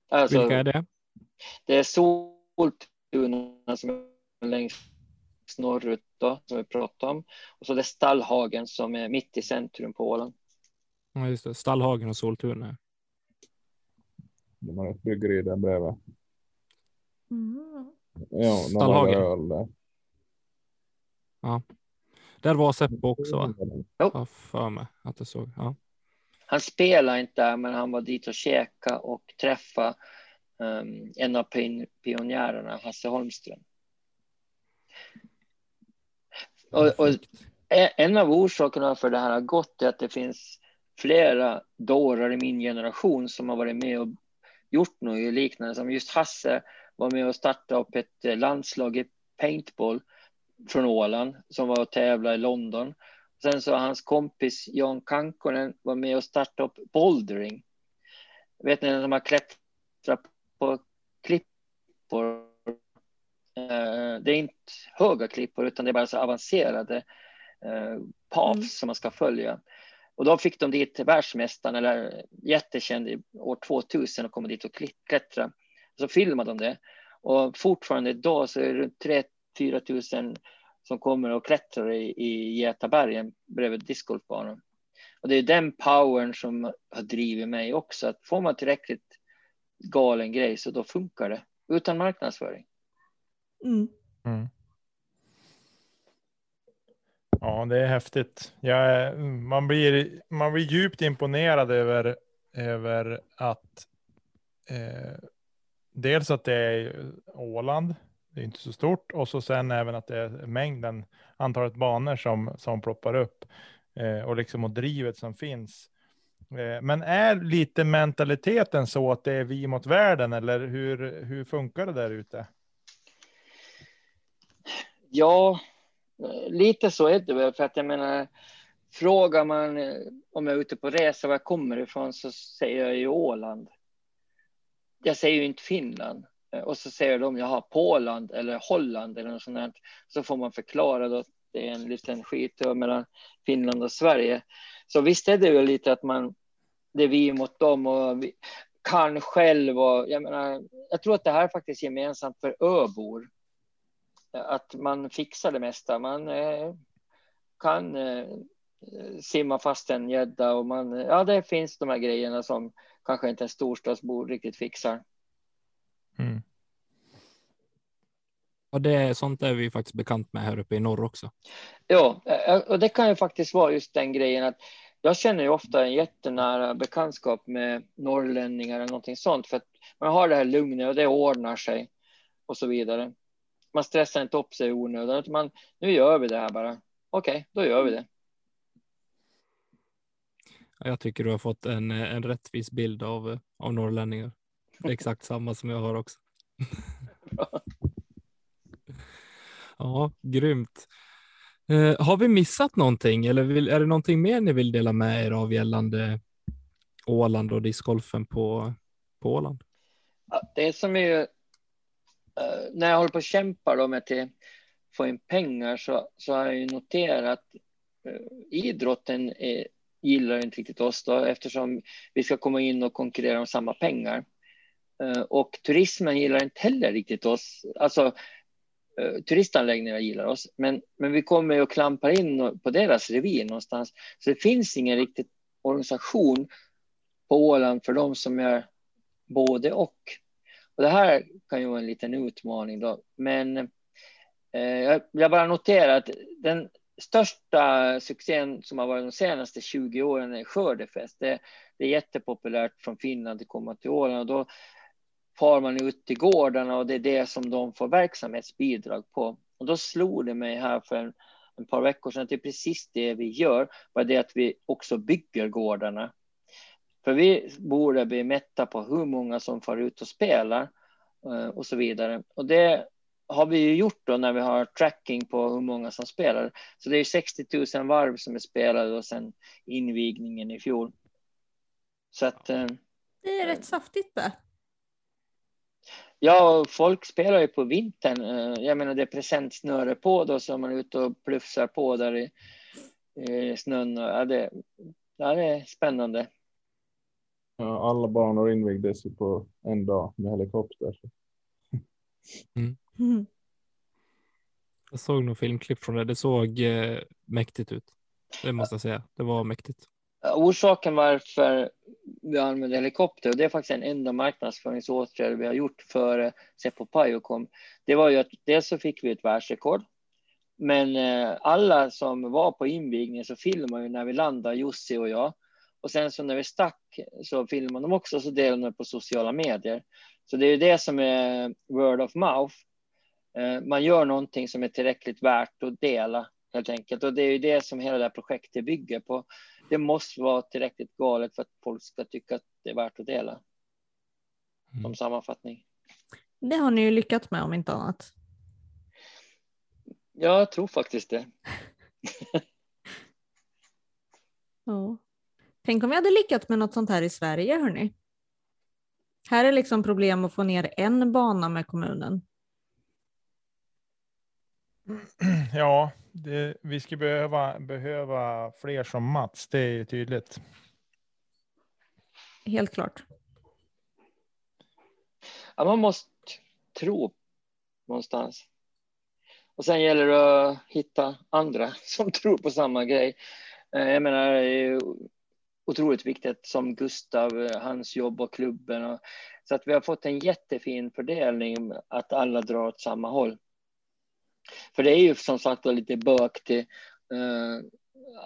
Alltså, Vilka är det? Det är Soltuna som är längst norrut då, som vi pratade om. Och så det är Stallhagen som är mitt i centrum på Åland. Ja, just det. Stallhagen och Soltuna. De har ett bryggeri där bredvid. Mm. Ja, Stallhagen. Där. Ja. Där var Seppo också va? Ja. Jag för mig att det såg. Ja. Han spelade inte där, men han var dit och käka och träffa um, en av pionjärerna, Hasse Holmström. Och, och, en av orsakerna för det här har gått är att det finns flera dårar i min generation som har varit med och gjort något liknande. Som just Hasse var med och startade upp ett landslag i paintball från Åland som var och tävlade i London. Sen så hans kompis Jan Kankonen var med och startade upp bouldering. Vet ni, när de har klättrat på klippor. Eh, det är inte höga klippor utan det är bara så avancerade eh, paths mm. som man ska följa. Och då fick de dit världsmästaren, eller jättekänd år 2000 och kom dit och klättra. Så filmade de det. Och fortfarande idag så är det runt 3-4 tusen som kommer och klättrar i, i Getabergen bredvid discgolfbanan. Och det är den powern som har drivit mig också. Att får man tillräckligt galen grej så då funkar det utan marknadsföring. Mm. Mm. Ja, det är häftigt. Jag, man, blir, man blir djupt imponerad över, över att eh, dels att det är Åland, det är inte så stort, och så sen även att det är mängden, antalet banor som, som ploppar upp eh, och liksom och drivet som finns. Eh, men är lite mentaliteten så att det är vi mot världen eller hur, hur funkar det där ute? Ja, eh, lite så är det väl för att jag menar frågar man eh, om jag är ute på resa var jag kommer ifrån så säger jag ju Åland. Jag säger ju inte Finland och så säger de jag har Poland eller Holland eller något sånt där. Så får man förklara då det är en liten skitö mellan Finland och Sverige. Så visst är det ju lite att man, det är vi mot dem och vi kan själv och jag menar, jag tror att det här är faktiskt gemensamt för öbor. Att man fixar det mesta. Man eh, kan eh, simma fast en gädda och man, ja det finns de här grejerna som kanske inte en storstadsbo riktigt fixar. Mm. Och det, sånt är vi faktiskt bekant med här uppe i norr också. Ja, eh, och det kan ju faktiskt vara just den grejen att jag känner ju ofta en jättenära bekantskap med norrlänningar eller någonting sånt för att man har det här lugnet och det ordnar sig och så vidare. Man stressar inte upp sig i onödan man nu gör vi det här bara. Okej, okay, då gör vi det. Jag tycker du har fått en, en rättvis bild av, av norrlänningar. Exakt samma som jag har också. ja, grymt. Eh, har vi missat någonting eller vill, är det någonting mer ni vill dela med er av gällande Åland och discgolfen på, på Åland? Ja, det som är ju, eh, när jag håller på och kämpar då med att få in pengar så, så har jag ju noterat att idrotten är, gillar inte riktigt oss då eftersom vi ska komma in och konkurrera om samma pengar. Och turismen gillar inte heller riktigt oss. Alltså Eh, turistanläggningar gillar oss, men, men vi kommer ju att klampa in på deras revir någonstans. Så det finns ingen riktig organisation på Åland för de som är både och. Och det här kan ju vara en liten utmaning då, men eh, jag vill bara notera att den största succén som har varit de senaste 20 åren är Skördefest. Det, det är jättepopulärt från Finland att komma till Åland och då far man ut till gårdarna och det är det som de får verksamhetsbidrag på. Och då slog det mig här för en, en par veckor sedan att det är precis det vi gör, bara det att vi också bygger gårdarna. För vi borde bli mätta på hur många som far ut och spelar eh, och så vidare. Och det har vi ju gjort då när vi har tracking på hur många som spelar. Så det är 60 000 varv som är spelade och sen invigningen i fjol. Så att. Eh, det är rätt saftigt det. Ja, folk spelar ju på vintern. Eh, jag menar, det är presentsnöre på då, så man är ute och plufsar på där i, i snön. Ja, det, ja, det är spännande. Ja, alla banor invigdes ju på en dag med helikopter. Mm. Mm. Jag såg nog filmklipp från det. Det såg eh, mäktigt ut. Det måste jag säga. Det var mäktigt. Eh, orsaken varför vi använder helikopter, och det är faktiskt en enda marknadsföringsåtgärd vi har gjort för eh, Seppo kom, det var ju att dels så fick vi ett världsrekord, men eh, alla som var på invigningen så filmade ju när vi landade, Jussi och jag. Och sen så när vi stack så filmade de också, så delade de på sociala medier. Så det är ju det som är word of mouth. Man gör någonting som är tillräckligt värt att dela helt enkelt. Och det är ju det som hela det här projektet bygger på det måste vara tillräckligt galet för att folk ska tycka att det är värt att dela. Mm. Som sammanfattning. Det har ni ju lyckats med om inte annat. Ja, jag tror faktiskt det. ja. Tänk om vi hade lyckats med något sånt här i Sverige, hörni. Här är liksom problem att få ner en bana med kommunen. Ja, det, vi skulle behöva, behöva fler som Mats, det är tydligt. Helt klart. Ja, man måste tro någonstans. Och sen gäller det att hitta andra som tror på samma grej. Eh, jag menar, det är otroligt viktigt som Gustav, eh, hans jobb och klubben. Och, så att vi har fått en jättefin fördelning att alla drar åt samma håll. För det är ju som sagt lite bök till eh,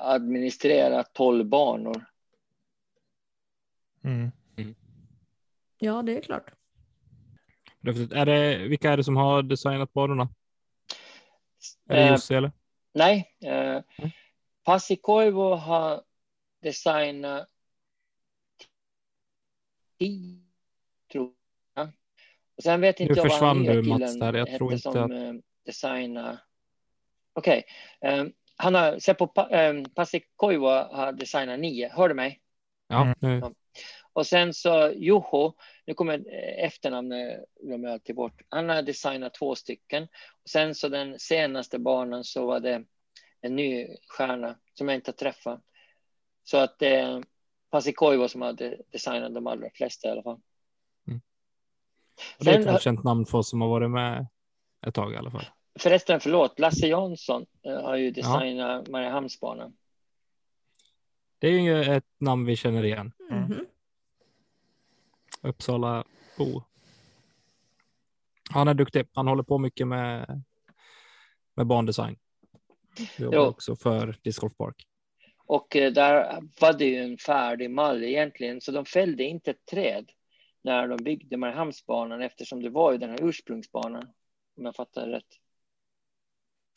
administrera tolv banor. Mm. Ja, det är klart. Är det, vilka är det som har designat banorna? Är det eh, Jussi eller? Nej, eh, mm. Pasi Koivu har designat tio, tror jag. Och sen vet inte nu jag försvann du Mats där. Jag tror inte som, att... Eh, designa. Okej, okay. um, ehm, han har sett på um, ehm, Pasi Koiva har designat nio. Hör du mig? Ja. Mm. ja. Och sen så Juho, nu kommer efternamnet glömmer jag alltid bort. Han har designat två stycken. Och sen så den senaste banan så var det en ny stjärna som jag inte har träffat. Så att det är Pasi Koivu som hade designat de allra flesta i alla fall. Och det är Sen- ett välkänt namn för oss som har varit med ett tag i alla fall. Förresten, förlåt, Lasse Jansson eh, har ju designat Mariehamnsbanan. Det är ju ett namn vi känner igen. Mhm. Uppsala Bo. Han är duktig. Han håller på mycket med, med bandesign. Jobbar Jo. också för Disc Golf Park. Och eh, där var det ju en färdig mall egentligen, så de fällde inte ett träd när de byggde Mariehamnsbanan eftersom det var ju den här ursprungsbanan, om jag fattar rätt.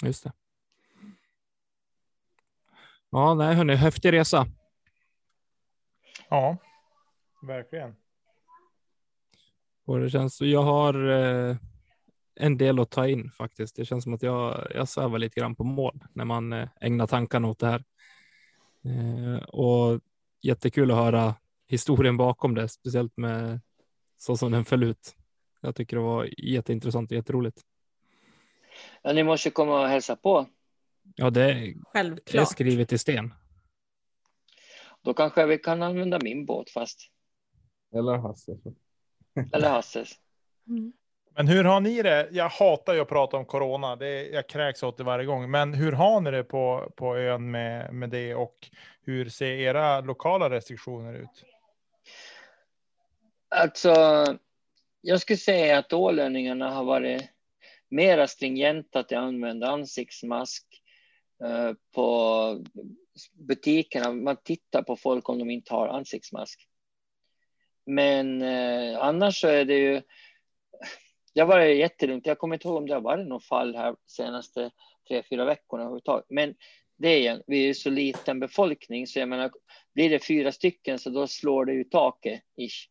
Just det. Ja, nej hörni, häftig resa. Ja, verkligen. Och det känns, jag har eh, en del att ta in faktiskt. Det känns som att jag, jag svävar lite grann på mål när man eh, ägnar tankarna åt det här. Eh, och jättekul att höra historien bakom det, speciellt med så som den föll ut. Jag tycker det var jätteintressant och jätteroligt. Ja, ni måste komma och hälsa på. Ja, det, det är Självklart. skrivet i sten. Då kanske vi kan använda min båt fast, Eller Hasse. eller Hasses. Mm. Men hur har ni det? Jag hatar ju att prata om corona. Det är, jag kräks åt det varje gång. Men hur har ni det på, på ön med, med det och hur ser era lokala restriktioner ut? Alltså, jag skulle säga att ålänningarna har varit mera stringenta att använda ansiktsmask eh, på butikerna. Man tittar på folk om de inte har ansiktsmask. Men eh, annars så är det ju. Det har varit jättelugnt. Jag kommer inte ihåg om det har varit något fall här senaste tre, fyra veckorna överhuvudtaget. Men det är igen, vi är ju så liten befolkning så jag menar, blir det fyra stycken så då slår det ju taket. Ish.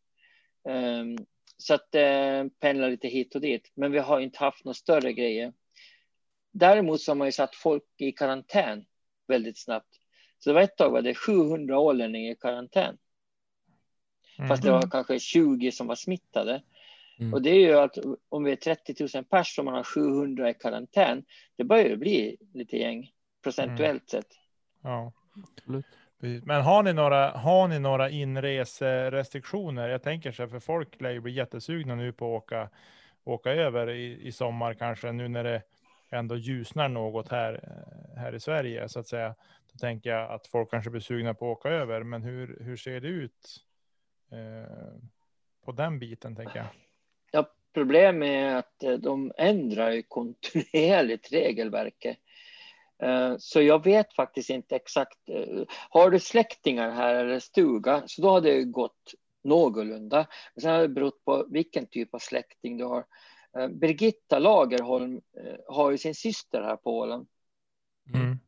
Um, så att det uh, pendlar lite hit och dit. Men vi har inte haft några större grejer. Däremot så har man ju satt folk i karantän väldigt snabbt. Så det var ett tag var det 700 ålänningar i karantän. Mm. Fast det var kanske 20 som var smittade. Mm. Och det är ju att om vi är 30 000 pers och man har 700 i karantän, det börjar ju bli lite gäng procentuellt sett. Ja. Absolut. Precis. Men har ni några, har ni några inreserestriktioner? Jag tänker så här, för folk lär ju bli jättesugna nu på att åka, åka över i, i sommar kanske, nu när det ändå ljusnar något här, eh, här i Sverige så att säga. Då tänker jag att folk kanske blir sugna på att åka över, men hur, hur ser det ut eh, på den biten tänker jag? Ja, problemet är att eh, de ändrar ju kontinuerligt regelverket. Eh, Så jag vet faktiskt inte exakt. eh, Har du släktingar här eller stuga så då har det gått någorlunda. Men sen har det berott på vilken typ av släkting du har. Eh, Birgitta Lagerholm har ju sin syster här på Åland. Mm.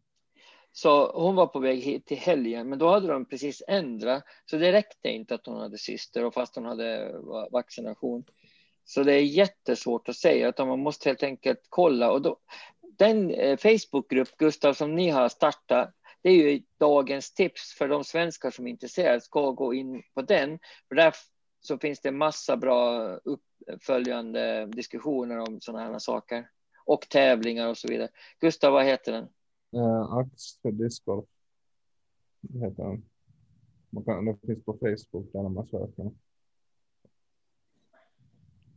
Så hon var på väg hit till helgen, men då hade de precis ändrat. Så det räckte inte att hon hade syster och fast hon hade va- vaccination. Så det är jättesvårt att säga, utan man måste helt enkelt kolla. Och då, den eh, Facebookgrupp, Gustav, som ni har startat, det är ju dagens tips för de svenskar som är intresserade, ska gå in på den. För där så finns det massa bra uppföljande diskussioner om sådana här saker. Och tävlingar och så vidare. Gustav, vad heter den? Eh, uh, Ax för discgolf. Det heter den. Man kan, den finns på Facebook där man söker.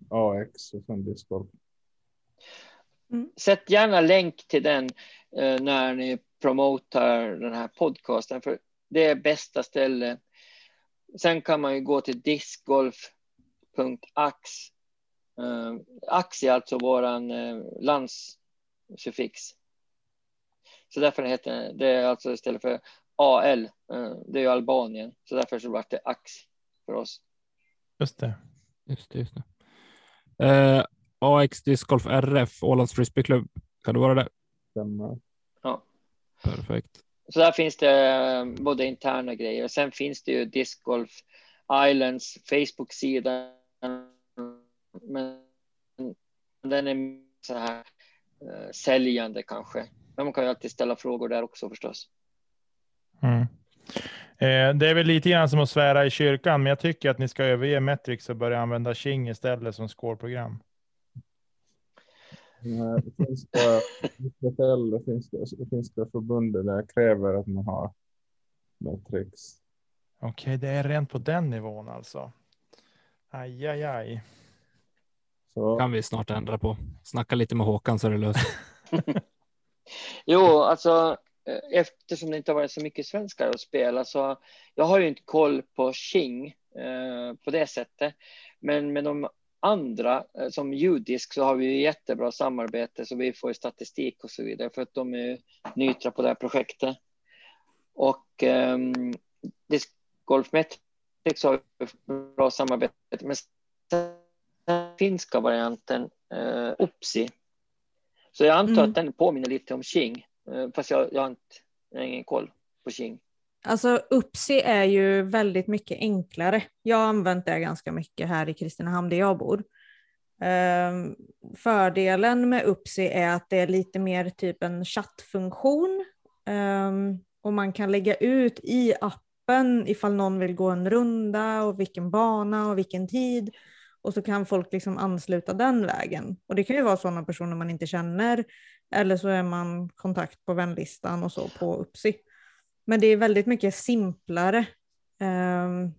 AX och sen discgolf. Sätt gärna länk till den eh, när ni promotar den här podcasten, för det är bästa stället. Sen kan man ju gå till discgolf.ax. Eh, ax är alltså våran eh, landssuffix. Så därför heter det, det är alltså istället för AL, eh, det är ju Albanien, så därför så vart det ax för oss. Just det. Just det, just det. Eh, AX Disc Golf RF, Ålands Frisbeeklubb. Kan det vara det? Stämmer. Perfekt. Så där finns det eh, både interna grejer. Sen finns det ju Disc Golf Islands Facebook-sida. Men den är så här eh, säljande kanske. Men man kan ju alltid ställa frågor där också förstås. Mm. Eh, det är väl lite grann som att svära i kyrkan, men jag tycker att ni ska överge Metrix och börja använda King istället som scoreprogram. Det finska, det finska, det finska förbundet där kräver att man har Matrix. Okej, det är rent på den nivån alltså. Aj, aj, aj. Så kan vi snart ändra på. Snacka lite med Håkan så är det löst. Jo, alltså eh, eftersom det inte har varit så mycket svenskar att spela så jag har ju inte koll på Xing eh, på det sättet. Men med de andra eh, som judisk så har vi jättebra samarbete så vi får statistik och så vidare för att de är nytra på det här projektet. Och eh, Disc Golf Metrics har bra samarbete men sen finska varianten eh, Opsi så jag antar Mm. att den påminner lite om Xing, eh, fast jag, jag, har inte, jag har ingen koll på Xing. Alltså Upsi är ju väldigt mycket enklare. Jag har använt det ganska mycket här i Kristinehamn där jag bor. Ehm, fördelen med Upsi är att det är lite mer typ en chattfunktion. Ehm, och man kan lägga ut i appen ifall någon vill gå en runda och vilken bana och vilken tid. Och så kan folk liksom ansluta den vägen. Och det kan ju vara sådana personer man inte känner. Eller så är man kontakt på vänlistan och så på Upsi. Men det är väldigt mycket simplare ehm,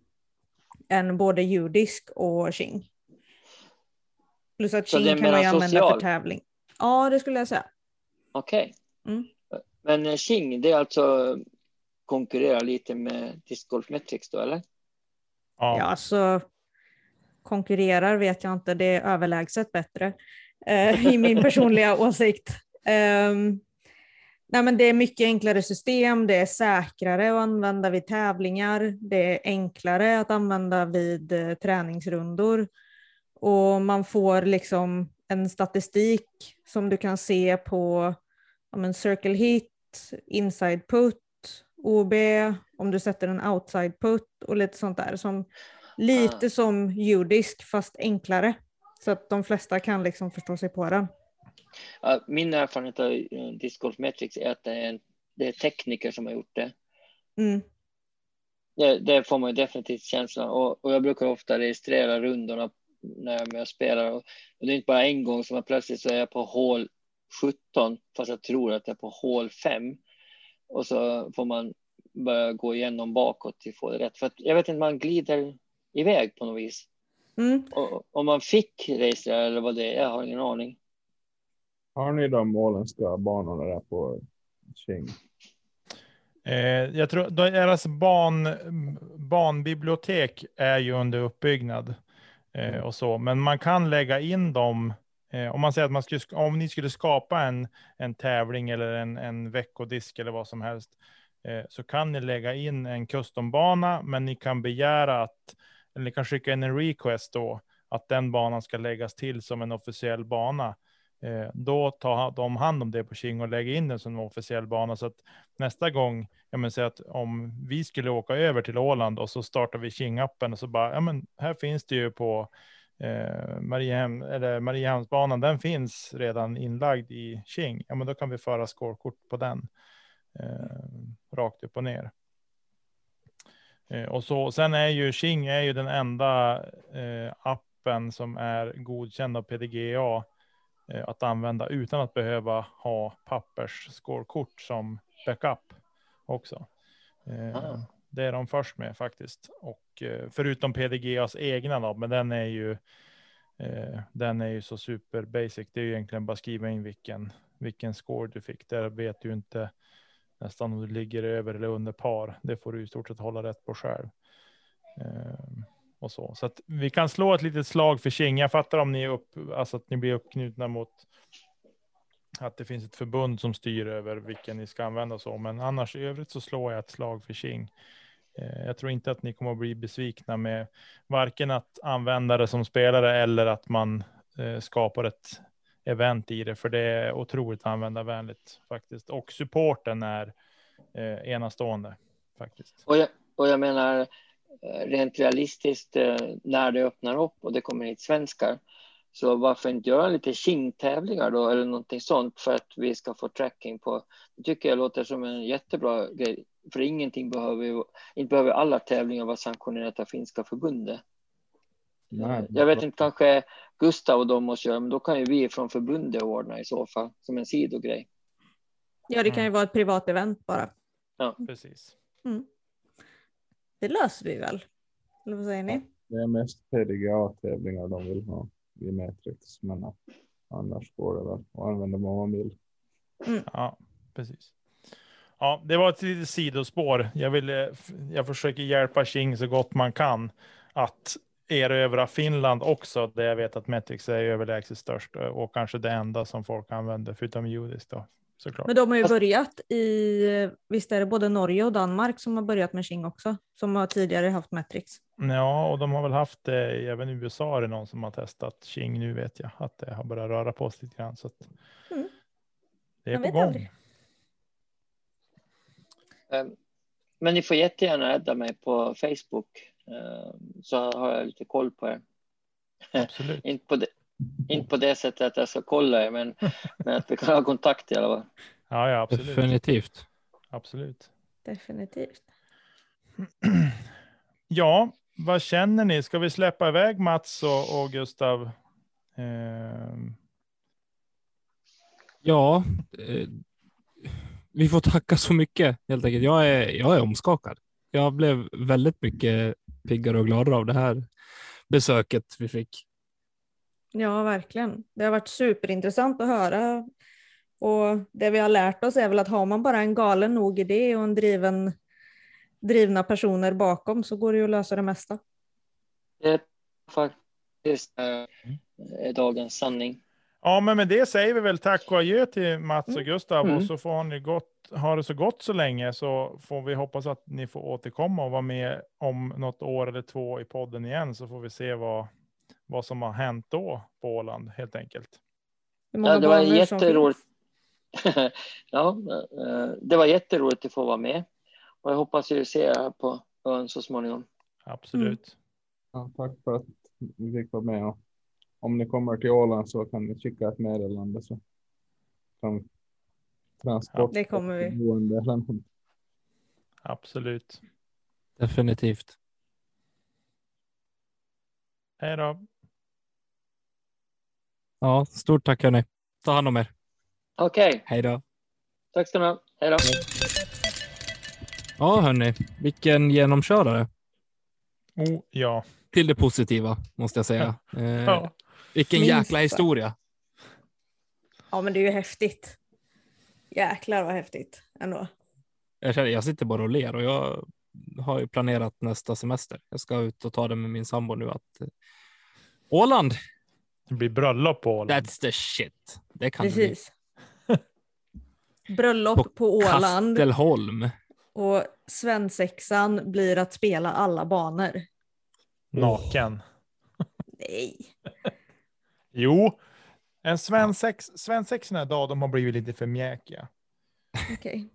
än både judisk och Qing. Plus att Qing kan man ju använda social? för tävling. Ja, det skulle jag säga. Okej. Mm. Men eh, Xing, det är alltså konkurrerar lite med Disc Golf Metrics då, eller? Ja. Ja, alltså konkurrerar vet jag inte, det är överlägset bättre eh, i min personliga åsikt. Ehm, nej, men det är mycket enklare system, det är säkrare att använda vid tävlingar, det är enklare att använda vid eh, träningsrundor och man får liksom en statistik som du kan se på ja, circle hit, inside put, OB, om du sätter en outside put och lite sånt där. Som, lite Ah. som judisk fast enklare. Så att de flesta kan liksom förstå sig på den. Min erfarenhet av eh, Disc Golf Metrics är att det är, en, det är tekniker som har gjort det. Mm. Det, det får man ju definitivt känslan och, och jag brukar ofta registrera rundorna när jag spelar och, och det är inte bara en gång som jag plötsligt så är jag på hål 17 fast jag tror att jag är på hål 5 och så får man börja gå igenom bakåt till att få det rätt för att jag vet inte man glider iväg på något vis Mm. och, om man fick registrera eller vad det är jag har ingen aning har ni de åländska banorna där på Tjing? Eh, jag tror deras ban, banbibliotek är ju under uppbyggnad eh, och så, men man kan lägga in dem. Eh, om man säger att man skulle, om ni skulle skapa en, en tävling eller en, en veckodisk eller vad som helst, eh, så kan ni lägga in en custombana, men ni kan begära att, eller ni kan skicka in en request då, att den banan ska läggas till som en officiell bana. Eh, då tar de hand om det på King och lägger in den som en officiell bana. Så att nästa gång, jag menar säg att om vi skulle åka över till Åland och så startar vi King-appen och så bara, ja men här finns det ju på eh, Mariehem, eller Mariehamnsbanan, den finns redan inlagd i King. Ja men då kan vi föra skålkort på den. Eh, rakt upp och ner. Eh, och så, sen är ju King är ju den enda eh, appen som är godkänd av PDGA att använda utan att behöva ha pappers scorekort som backup också. Eh, Ah. Det är de först med faktiskt. Och eh, förutom PDGAs egna då, men den är ju eh, den är ju så super basic. Det är ju egentligen bara skriva in vilken vilken score du fick. Där vet du inte nästan om du ligger över eller under par. Det får du i stort sett hålla rätt på själv. Och så. så att vi kan slå ett litet slag för King. Jag fattar om ni är upp, alltså att ni blir uppknutna mot att det finns ett förbund som styr över vilken ni ska använda och så. Men annars i övrigt så slår jag ett slag för King. Eh, jag tror inte att ni kommer att bli besvikna med varken att använda det som spelare eller att man eh, skapar ett event i det, för det är otroligt användarvänligt faktiskt. Och supporten är eh, enastående faktiskt. Och jag, och jag menar rent realistiskt eh, när det öppnar upp och det kommer hit svenskar. Så varför inte göra lite King-tävlingar då eller någonting sånt för att vi ska få tracking på. Det tycker jag låter som en jättebra grej. För ingenting behöver ju, inte behöver alla tävlingar vara sanktionerat av finska förbundet. Nej. Jag vet inte, kanske Gustav och de måste göra, men då kan ju vi från förbundet ordna i så fall, som en sidogrej. Ja, det kan ju vara ett privat event bara. Precis. Det löser vi väl? Eller vad säger ni? Det är mest PDGA-tävlingar de vill ha i Matrix, men att annars går det väl att använda vad man vill. Ja, precis. Ja, det var ett litet sidospår. Jag, vill, eh, jag försöker hjälpa King så gott man kan att erövra Finland också, där jag vet att Metrix är överlägset störst och kanske det enda som folk använder, förutom Judis då, såklart. Men de har ju börjat i, visst är det både Norge och Danmark som har börjat med King också, som har tidigare haft Metrix. Ja, och de har väl haft det, även i USA är det någon som har testat King nu vet jag, att det har börjat röra på sig lite grann. Så att Mm. Det är Man på vet gång. aldrig. Eh, Men ni får jättegärna adda mig på Facebook eh, så har jag lite koll på er. Absolut. Inte på det, inte på det sättet att jag ska kolla er, men, men att vi kan ha kontakt i alla fall. Ja, ja, absolut. Definitivt. absolut. Definitivt. Ja, vad känner ni? Ska vi släppa iväg Mats och, och Gustav? Ehm, Ja, eh, vi får tacka så mycket helt enkelt. Jag är, jag är omskakad. Jag blev väldigt mycket piggare och gladare av det här besöket vi fick. Ja, verkligen. Det har varit superintressant att höra. Och det vi har lärt oss är väl att har man bara en galen nog idé och en driven, drivna personer bakom så går det ju att lösa det mesta. Det är faktiskt eh, dagens sanning. ja, men med det säger vi väl tack och adjö till Mats och Gustav Mm. och så får ni gott, ha det så gott så länge så får vi hoppas att ni får återkomma och vara med om något år eller två i podden igen så får vi se vad, vad som har hänt då på Åland helt enkelt. Ja, det var jätteroligt. ja, eh, det var jätteroligt att få vara med. Och jag hoppas ju se er på ön så småningom. Absolut. Ja, tack för att vi fick vara med. Och om ni kommer till Åland så kan ni skicka ett meddelande så kan transport. Det kommer vi. boende eller något. Absolut. Definitivt. Hej då. Ja, stort tack hörni. Ta hand om er. Okej, Hej då. tack ska ni ha. Hej då. Ja hörni, vilken genomkörare. Oh, ja. Till det positiva måste jag säga. Eh, ja. vilken Minst jäkla historia. Ja, men det är ju häftigt. Jäklar vad häftigt ändå. Jag, känner, jag sitter bara och ler och jag har ju planerat nästa semester. Jag ska ut och ta det med min sambo nu att eh, Åland, Det blir bröllop på Åland. that's the shit. Det kan det. Precis. Bröllop På på, Åland Kastelholm. och svensexan blir att spela alla banor. Naken. Nej. Jo, en svensex, svensexorna idag, de har blivit lite för mjäkiga. Okej.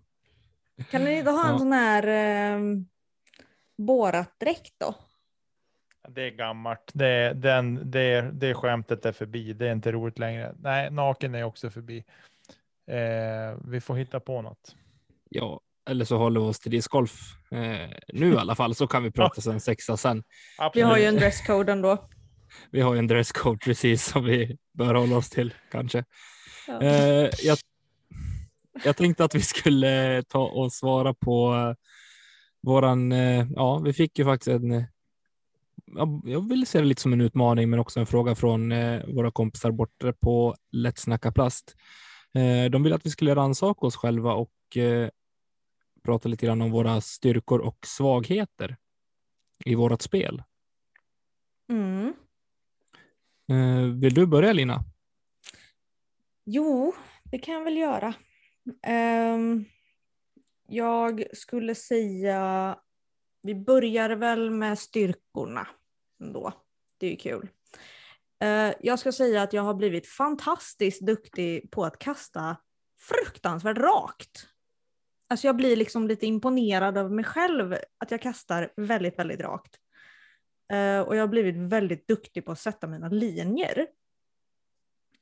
Kan ni inte ha en Ja. sån här eh, Borat-dräkt då? Det är gammalt. Det, är- den, det, det skämtet är förbi. Det är inte roligt längre. Nej, naken är också förbi. Eh, vi får hitta på något. Ja, eller så håller vi oss till discgolf eh, nu i alla fall, så kan vi prata sen sexa sen. Vi Absolut. har ju en dresscode ändå. Vi har ju en dresscode precis som vi bör hålla oss till kanske. Ja. Eh, jag, jag tänkte att vi skulle ta och svara på eh, våran, eh, ja, vi fick ju faktiskt en, jag vill se det lite som en utmaning, men också en fråga från eh, våra kompisar borta på Lätt snacka plast. Eh, de ville att vi skulle rannsaka oss själva och eh, prata lite grann om våra styrkor och svagheter i vårat spel. Mm. Vill du börja Lina? Jo, det kan jag väl göra. Ehm, jag skulle säga, vi börjar väl med styrkorna ändå. Det är ju kul. Eh, jag ska säga att jag har blivit fantastiskt duktig på att kasta fruktansvärt rakt. Alltså jag blir liksom lite imponerad av mig själv att jag kastar väldigt, väldigt rakt. Eh, och jag har blivit väldigt duktig på att sätta mina linjer.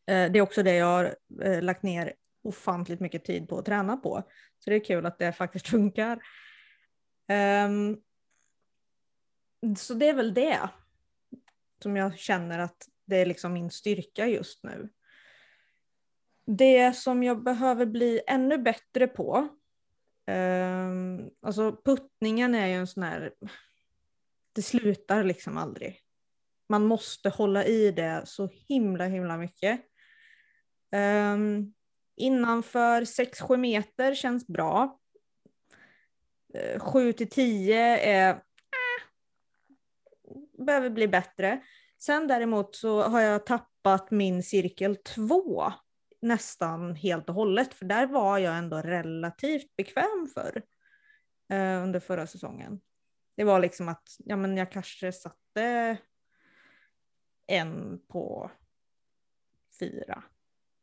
Eh, det är också det jag har lagt ner ofantligt mycket tid på att träna på. Så det är kul att det faktiskt funkar. Ehm, så det är väl det som jag känner att det är liksom min styrka just nu. Det som jag behöver bli ännu bättre på, eh, alltså puttningen är ju en sån här, det slutar liksom aldrig. Man måste hålla i det så himla himla mycket. Eh, innanför 6-7 meter känns bra. Eh, 7 till 10 är äh, behöver bli bättre. Sen däremot så har jag tappat min cirkel 2 nästan helt och hållet, för där var jag ändå relativt bekväm för eh, under förra säsongen. Det var liksom att ja, men jag kanske satte en på fyra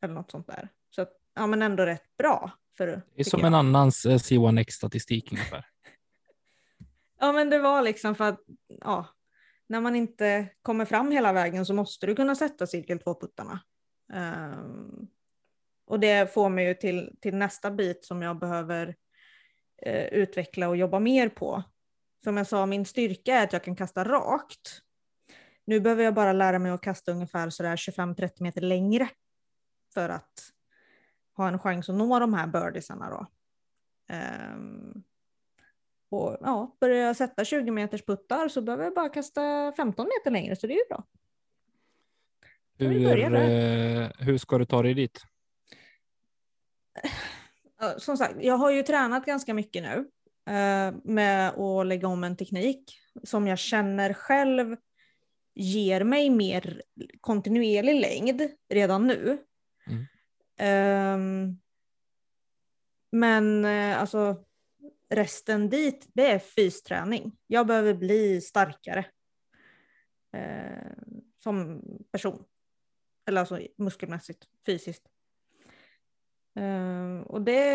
eller något sånt där. Så att, ja, men ändå rätt bra. För, det är som jag. en annans eh, C1X-statistik ungefär. ja, men det var liksom för att ja, när man inte kommer fram hela vägen så måste du kunna sätta cirkel 2-puttarna. Um, ehm, och det får mig ju till, till nästa bit som jag behöver uh, utveckla och jobba mer på. Som jag sa, min styrka är att jag kan kasta rakt. Nu behöver jag bara lära mig att kasta ungefär 25-30 meter längre för att ha en chans att nå de här birdiesarna då. Um, och ja, börjar jag sätta 20 meters puttar så behöver jag bara kasta 15 meter längre så det är ju bra. Hur, eh, hur ska du ta dig dit? Som sagt, jag har ju tränat ganska mycket nu eh, med att lägga om en teknik som jag känner själv ger mig mer kontinuerlig längd redan nu. Mm. Um, men eh, alltså resten dit, det är fysträning. Jag behöver bli starkare eh, som person. Eller alltså muskelmässigt, fysiskt. Eh, och det,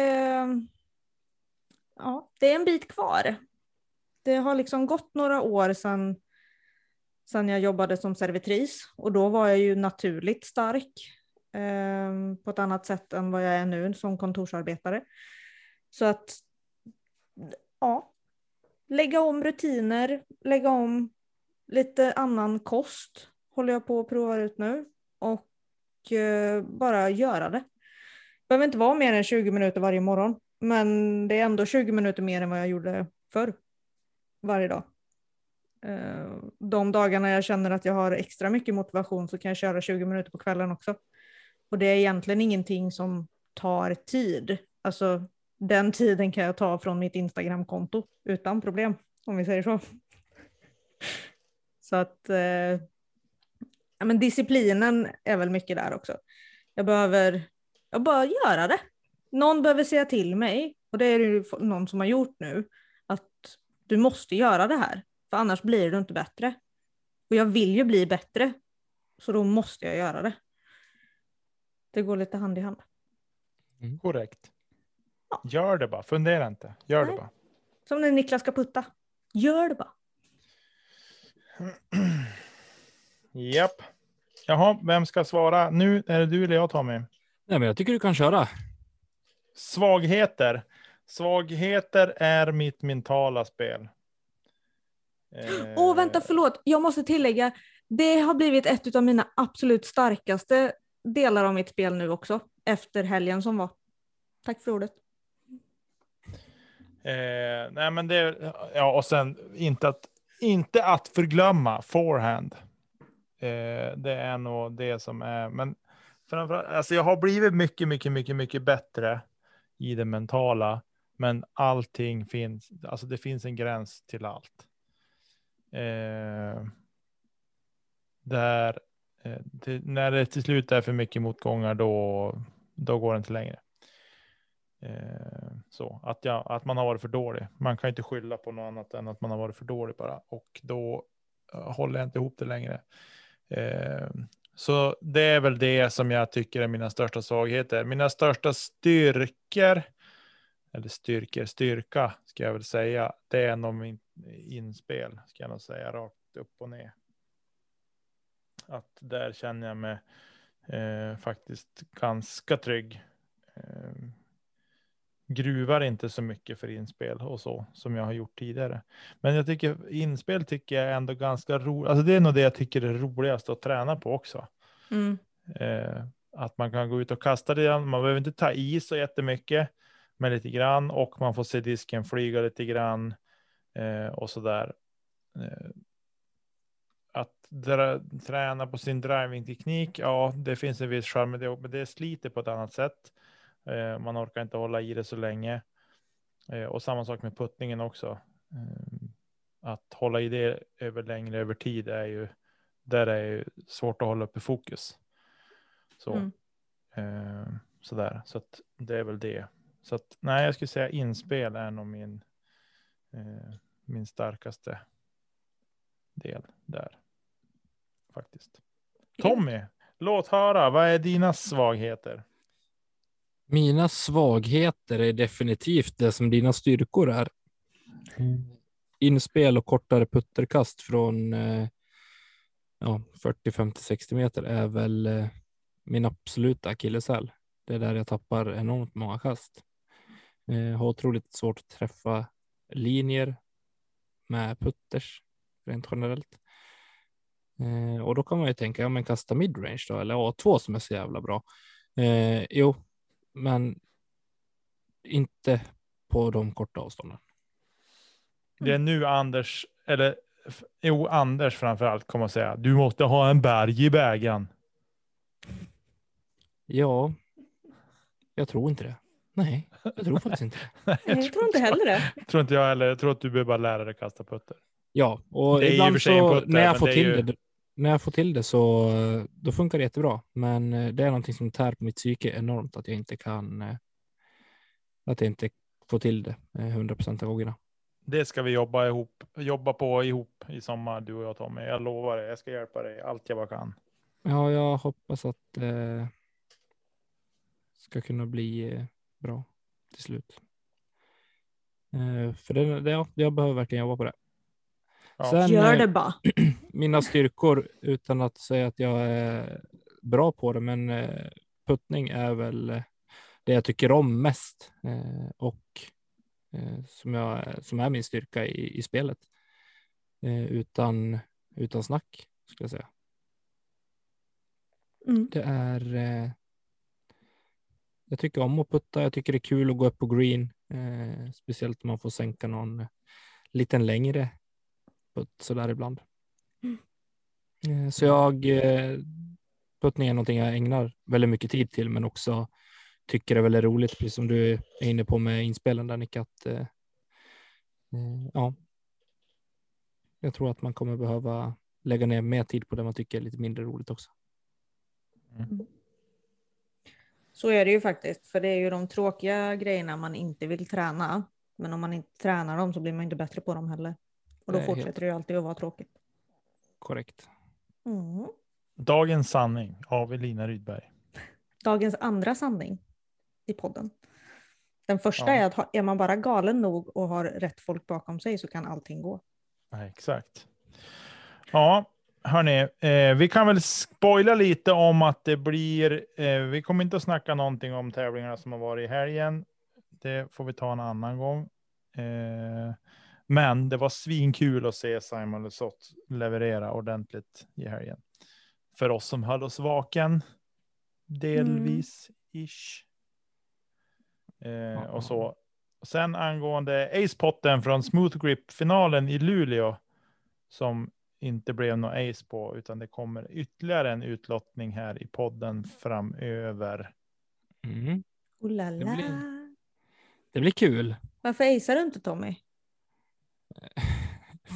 ja, det är en bit kvar. Det har liksom gått några år sedan, sedan jag jobbade som servitris och då var jag ju naturligt stark eh, på ett annat sätt än vad jag är nu som kontorsarbetare. Så att ja, lägga om rutiner, lägga om lite annan kost håller jag på att prova ut nu och eh, bara göra det. Behöver inte vara mer än 20 minuter varje morgon, men det är ändå 20 minuter mer än vad jag gjorde förr varje dag. Eh, de dagarna jag känner att jag har extra mycket motivation så kan jag köra 20 minuter på kvällen också. Och det är egentligen ingenting som tar tid. Alltså den tiden kan jag ta från mitt Instagramkonto utan problem, om vi säger så. Så att eh, ja, men disciplinen är väl mycket där också. Jag behöver jag bara göra det. Någon behöver säga till mig, och det är det ju någon som har gjort nu, att du måste göra det här, för annars blir du inte bättre. Och jag vill ju bli bättre, så då måste jag göra det. Det går lite hand i hand. Mm. Korrekt. Ja. Gör det bara, fundera inte. Gör Nej. det bara. Som när Niklas ska putta. Gör det bara. Japp. Jaha, vem ska svara? Nu är det du eller jag Tommy? Nej, men jag tycker du kan köra. Svagheter. Svagheter är mitt mentala spel. Åh, oh, vänta, förlåt. Jag måste tillägga. Det har blivit ett av mina absolut starkaste delar av mitt spel nu också. Efter helgen som var. Tack för ordet. Eh, nej, men det, ja, och sen inte att, inte att förglömma forehand. Eh, det är nog det som är, men framförallt, alltså jag har blivit mycket, mycket, mycket, mycket bättre i det mentala, men allting finns, alltså det finns en gräns till allt. Eh, där, eh, när det till slut är för mycket motgångar, då, då går det inte längre. Eh, så att, jag, att man har varit för dålig. Man kan inte skylla på något annat än att man har varit för dålig bara och då eh, håller jag inte ihop det längre. Eh, så det är väl det som jag tycker är mina största svagheter. Mina största styrkor, eller styrkor, styrka ska jag väl säga, det är nog min inspel, ska jag nog säga rakt upp och ner. Att där känner jag mig eh, faktiskt ganska trygg. Eh, gruvar inte så mycket för inspel och så som jag har gjort tidigare. Men jag tycker inspel tycker jag ändå ganska roligt. Alltså det är nog det jag tycker är roligast att träna på också. Mm. Eh, att man kan gå ut och kasta det. Man behöver inte ta i så jättemycket, men lite grann och man får se disken flyga lite grann eh, och så där. Eh, att träna på sin drivingteknik, ja, det finns en viss charm med det, men det sliter på ett annat sätt. Eh, man orkar inte hålla i det så länge. Eh, och samma sak med puttningen också. Eh, att hålla i det över längre över tid är ju där är ju svårt att hålla uppe fokus. Så, Mm. eh, sådär, så att det är väl det. Så att nej, jag skulle säga inspel är nog min, eh, min starkaste del där. Faktiskt. Tommy, låt höra. Vad är dina svagheter? Mina svagheter är definitivt det som dina styrkor är. Inspel och kortare putterkast från eh, ja, 40, 50, 60 meter är väl eh, min absoluta akilleshäl. Det är där jag tappar enormt många kast. Eh, har otroligt svårt att träffa linjer med putters rent generellt. Och då kan man ju tänka, ja men kasta midrange då, eller A2 som är så jävla bra. Eh, jo, men inte på de korta avstånden. Det är nu Anders, eller jo, Anders framför allt kommer att säga, du måste ha en berg i bägaren. Ja, jag tror inte det. Nej, jag tror faktiskt inte det. Nej, Nej, jag tror inte heller det. tror inte jag heller. Jag tror att du behöver bara lära dig kasta putter. Ja, och Det är i och ibland för sig en så putter, när jag får det till ju- det, när jag får till det så eh, då funkar det jättebra. Men eh, det är någonting som tär på mitt psyke enormt att jag inte kan. eh, Att jag inte får till det eh, 100 procent av gångerna. Det ska vi jobba ihop, jobba på ihop i sommar, du och jag Tommy. Jag lovar det. Jag ska hjälpa dig allt jag bara kan. Ja, jag hoppas att det ska kunna bli eh, bra till slut. Eh, För det, det, ja, jag behöver verkligen jobba på det. Ja. Sen, Gör eh, det bara. mina styrkor utan att säga att jag är bra på det, men eh, puttning är väl eh, det jag tycker om mest eh, och som, jag, som är min styrka i, i spelet. Utan, utan snack skulle jag säga. Mm. Det är. Jag tycker om att putta. Jag tycker det är kul att gå upp på green, speciellt om man får sänka någon liten längre putt så där ibland. Eh, så jag eh, puttning är någonting jag ägnar väldigt mycket tid till, men också tycker det är väldigt roligt, precis som du är inne på med inspelen där Nick, att eh, ja. Jag tror att man kommer behöva lägga ner mer tid på det man tycker är lite mindre roligt också. Så är det ju faktiskt, för det är ju de tråkiga grejerna man inte vill träna. Men om man inte tränar dem så blir man inte bättre på dem heller. Och då Nej, fortsätter helt. det ju alltid att vara tråkigt. Korrekt. Mm. Dagens sanning av Elina Rydberg. Dagens andra sanning i podden. Den första Ja. är att är man bara galen nog och har rätt folk bakom sig så kan allting gå. Ja, exakt. Ja, hörni, eh, vi kan väl spoila lite om att det blir. Eh, vi kommer inte att snacka någonting om tävlingarna som har varit i helgen. Det får vi ta en annan gång. Eh, men det var svinkul att se Simon Lesoth leverera ordentligt i helgen. För oss som höll oss vaken. Delvis ish. Eh, och så. Sen angående Ace-potten från Smooth Grip-finalen i Luleå. Som inte blev någon ace på, utan det kommer ytterligare en utlottning här i podden framöver. Mm. Oh la Det blir- Det blir kul Varför acear du inte Tommy?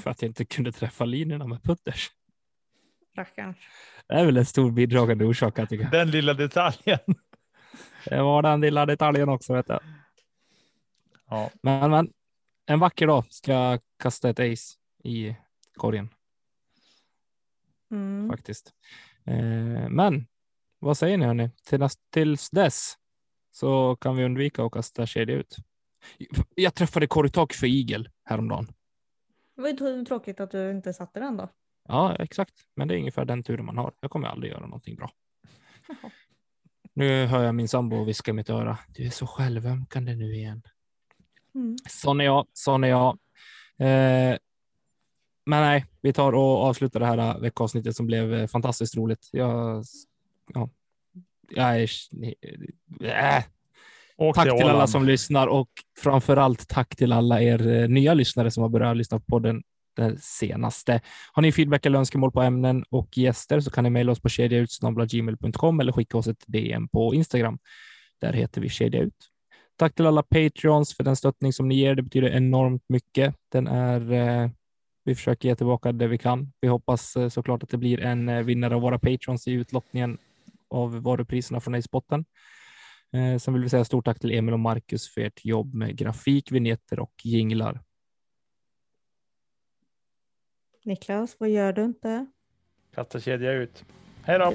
För att jag inte kunde träffa linjerna med putters. Rackarns. Det är väl en stor bidragande orsak jag tycker. Den lilla detaljen. Det var den lilla detaljen också. Vet jag. Ja, Men, men en vacker dag ska jag kasta ett ace i korgen Mm. faktiskt. Eh, men vad säger ni hörni? Till näst, tills dess så kan vi undvika att kasta kedja ut. Jag träffade korgtak för igel häromdagen. Det var ju tr- tråkigt att du inte satte den då. Ja, exakt. Men det är ungefär den turen man har. Jag kommer aldrig göra någonting bra. Nu hör jag min sambo viska i mitt öra. Du är så självömkande nu igen. Mm. Sån är jag, sån är jag. Eh, men nej, vi tar och avslutar det här veckavsnittet som blev eh, fantastiskt roligt. Jag, ja, jag är... Äh. Åk Tack till alla Åland. som lyssnar och framför allt tack till alla er eh, nya lyssnare som har börjat lyssna på den, den senaste. Har ni feedback eller önskemål på ämnen och gäster så kan ni mejla oss på kedjaut.gmail.com eller skicka oss ett DM på Instagram. Där heter vi kedja ut. Tack till alla Patreons för den stöttning som ni ger. Det betyder enormt mycket. Den är, eh, vi försöker ge tillbaka det vi kan. Vi hoppas eh, såklart att det blir en eh, vinnare av våra Patreons i utlottningen av varupriserna från Ace-botten. Eh, sen vill vi säga stort tack till Emil och Marcus för ert jobb med grafik, vignetter och jinglar. Niklas, vad gör du inte? Kasta kedja ut. Hej då!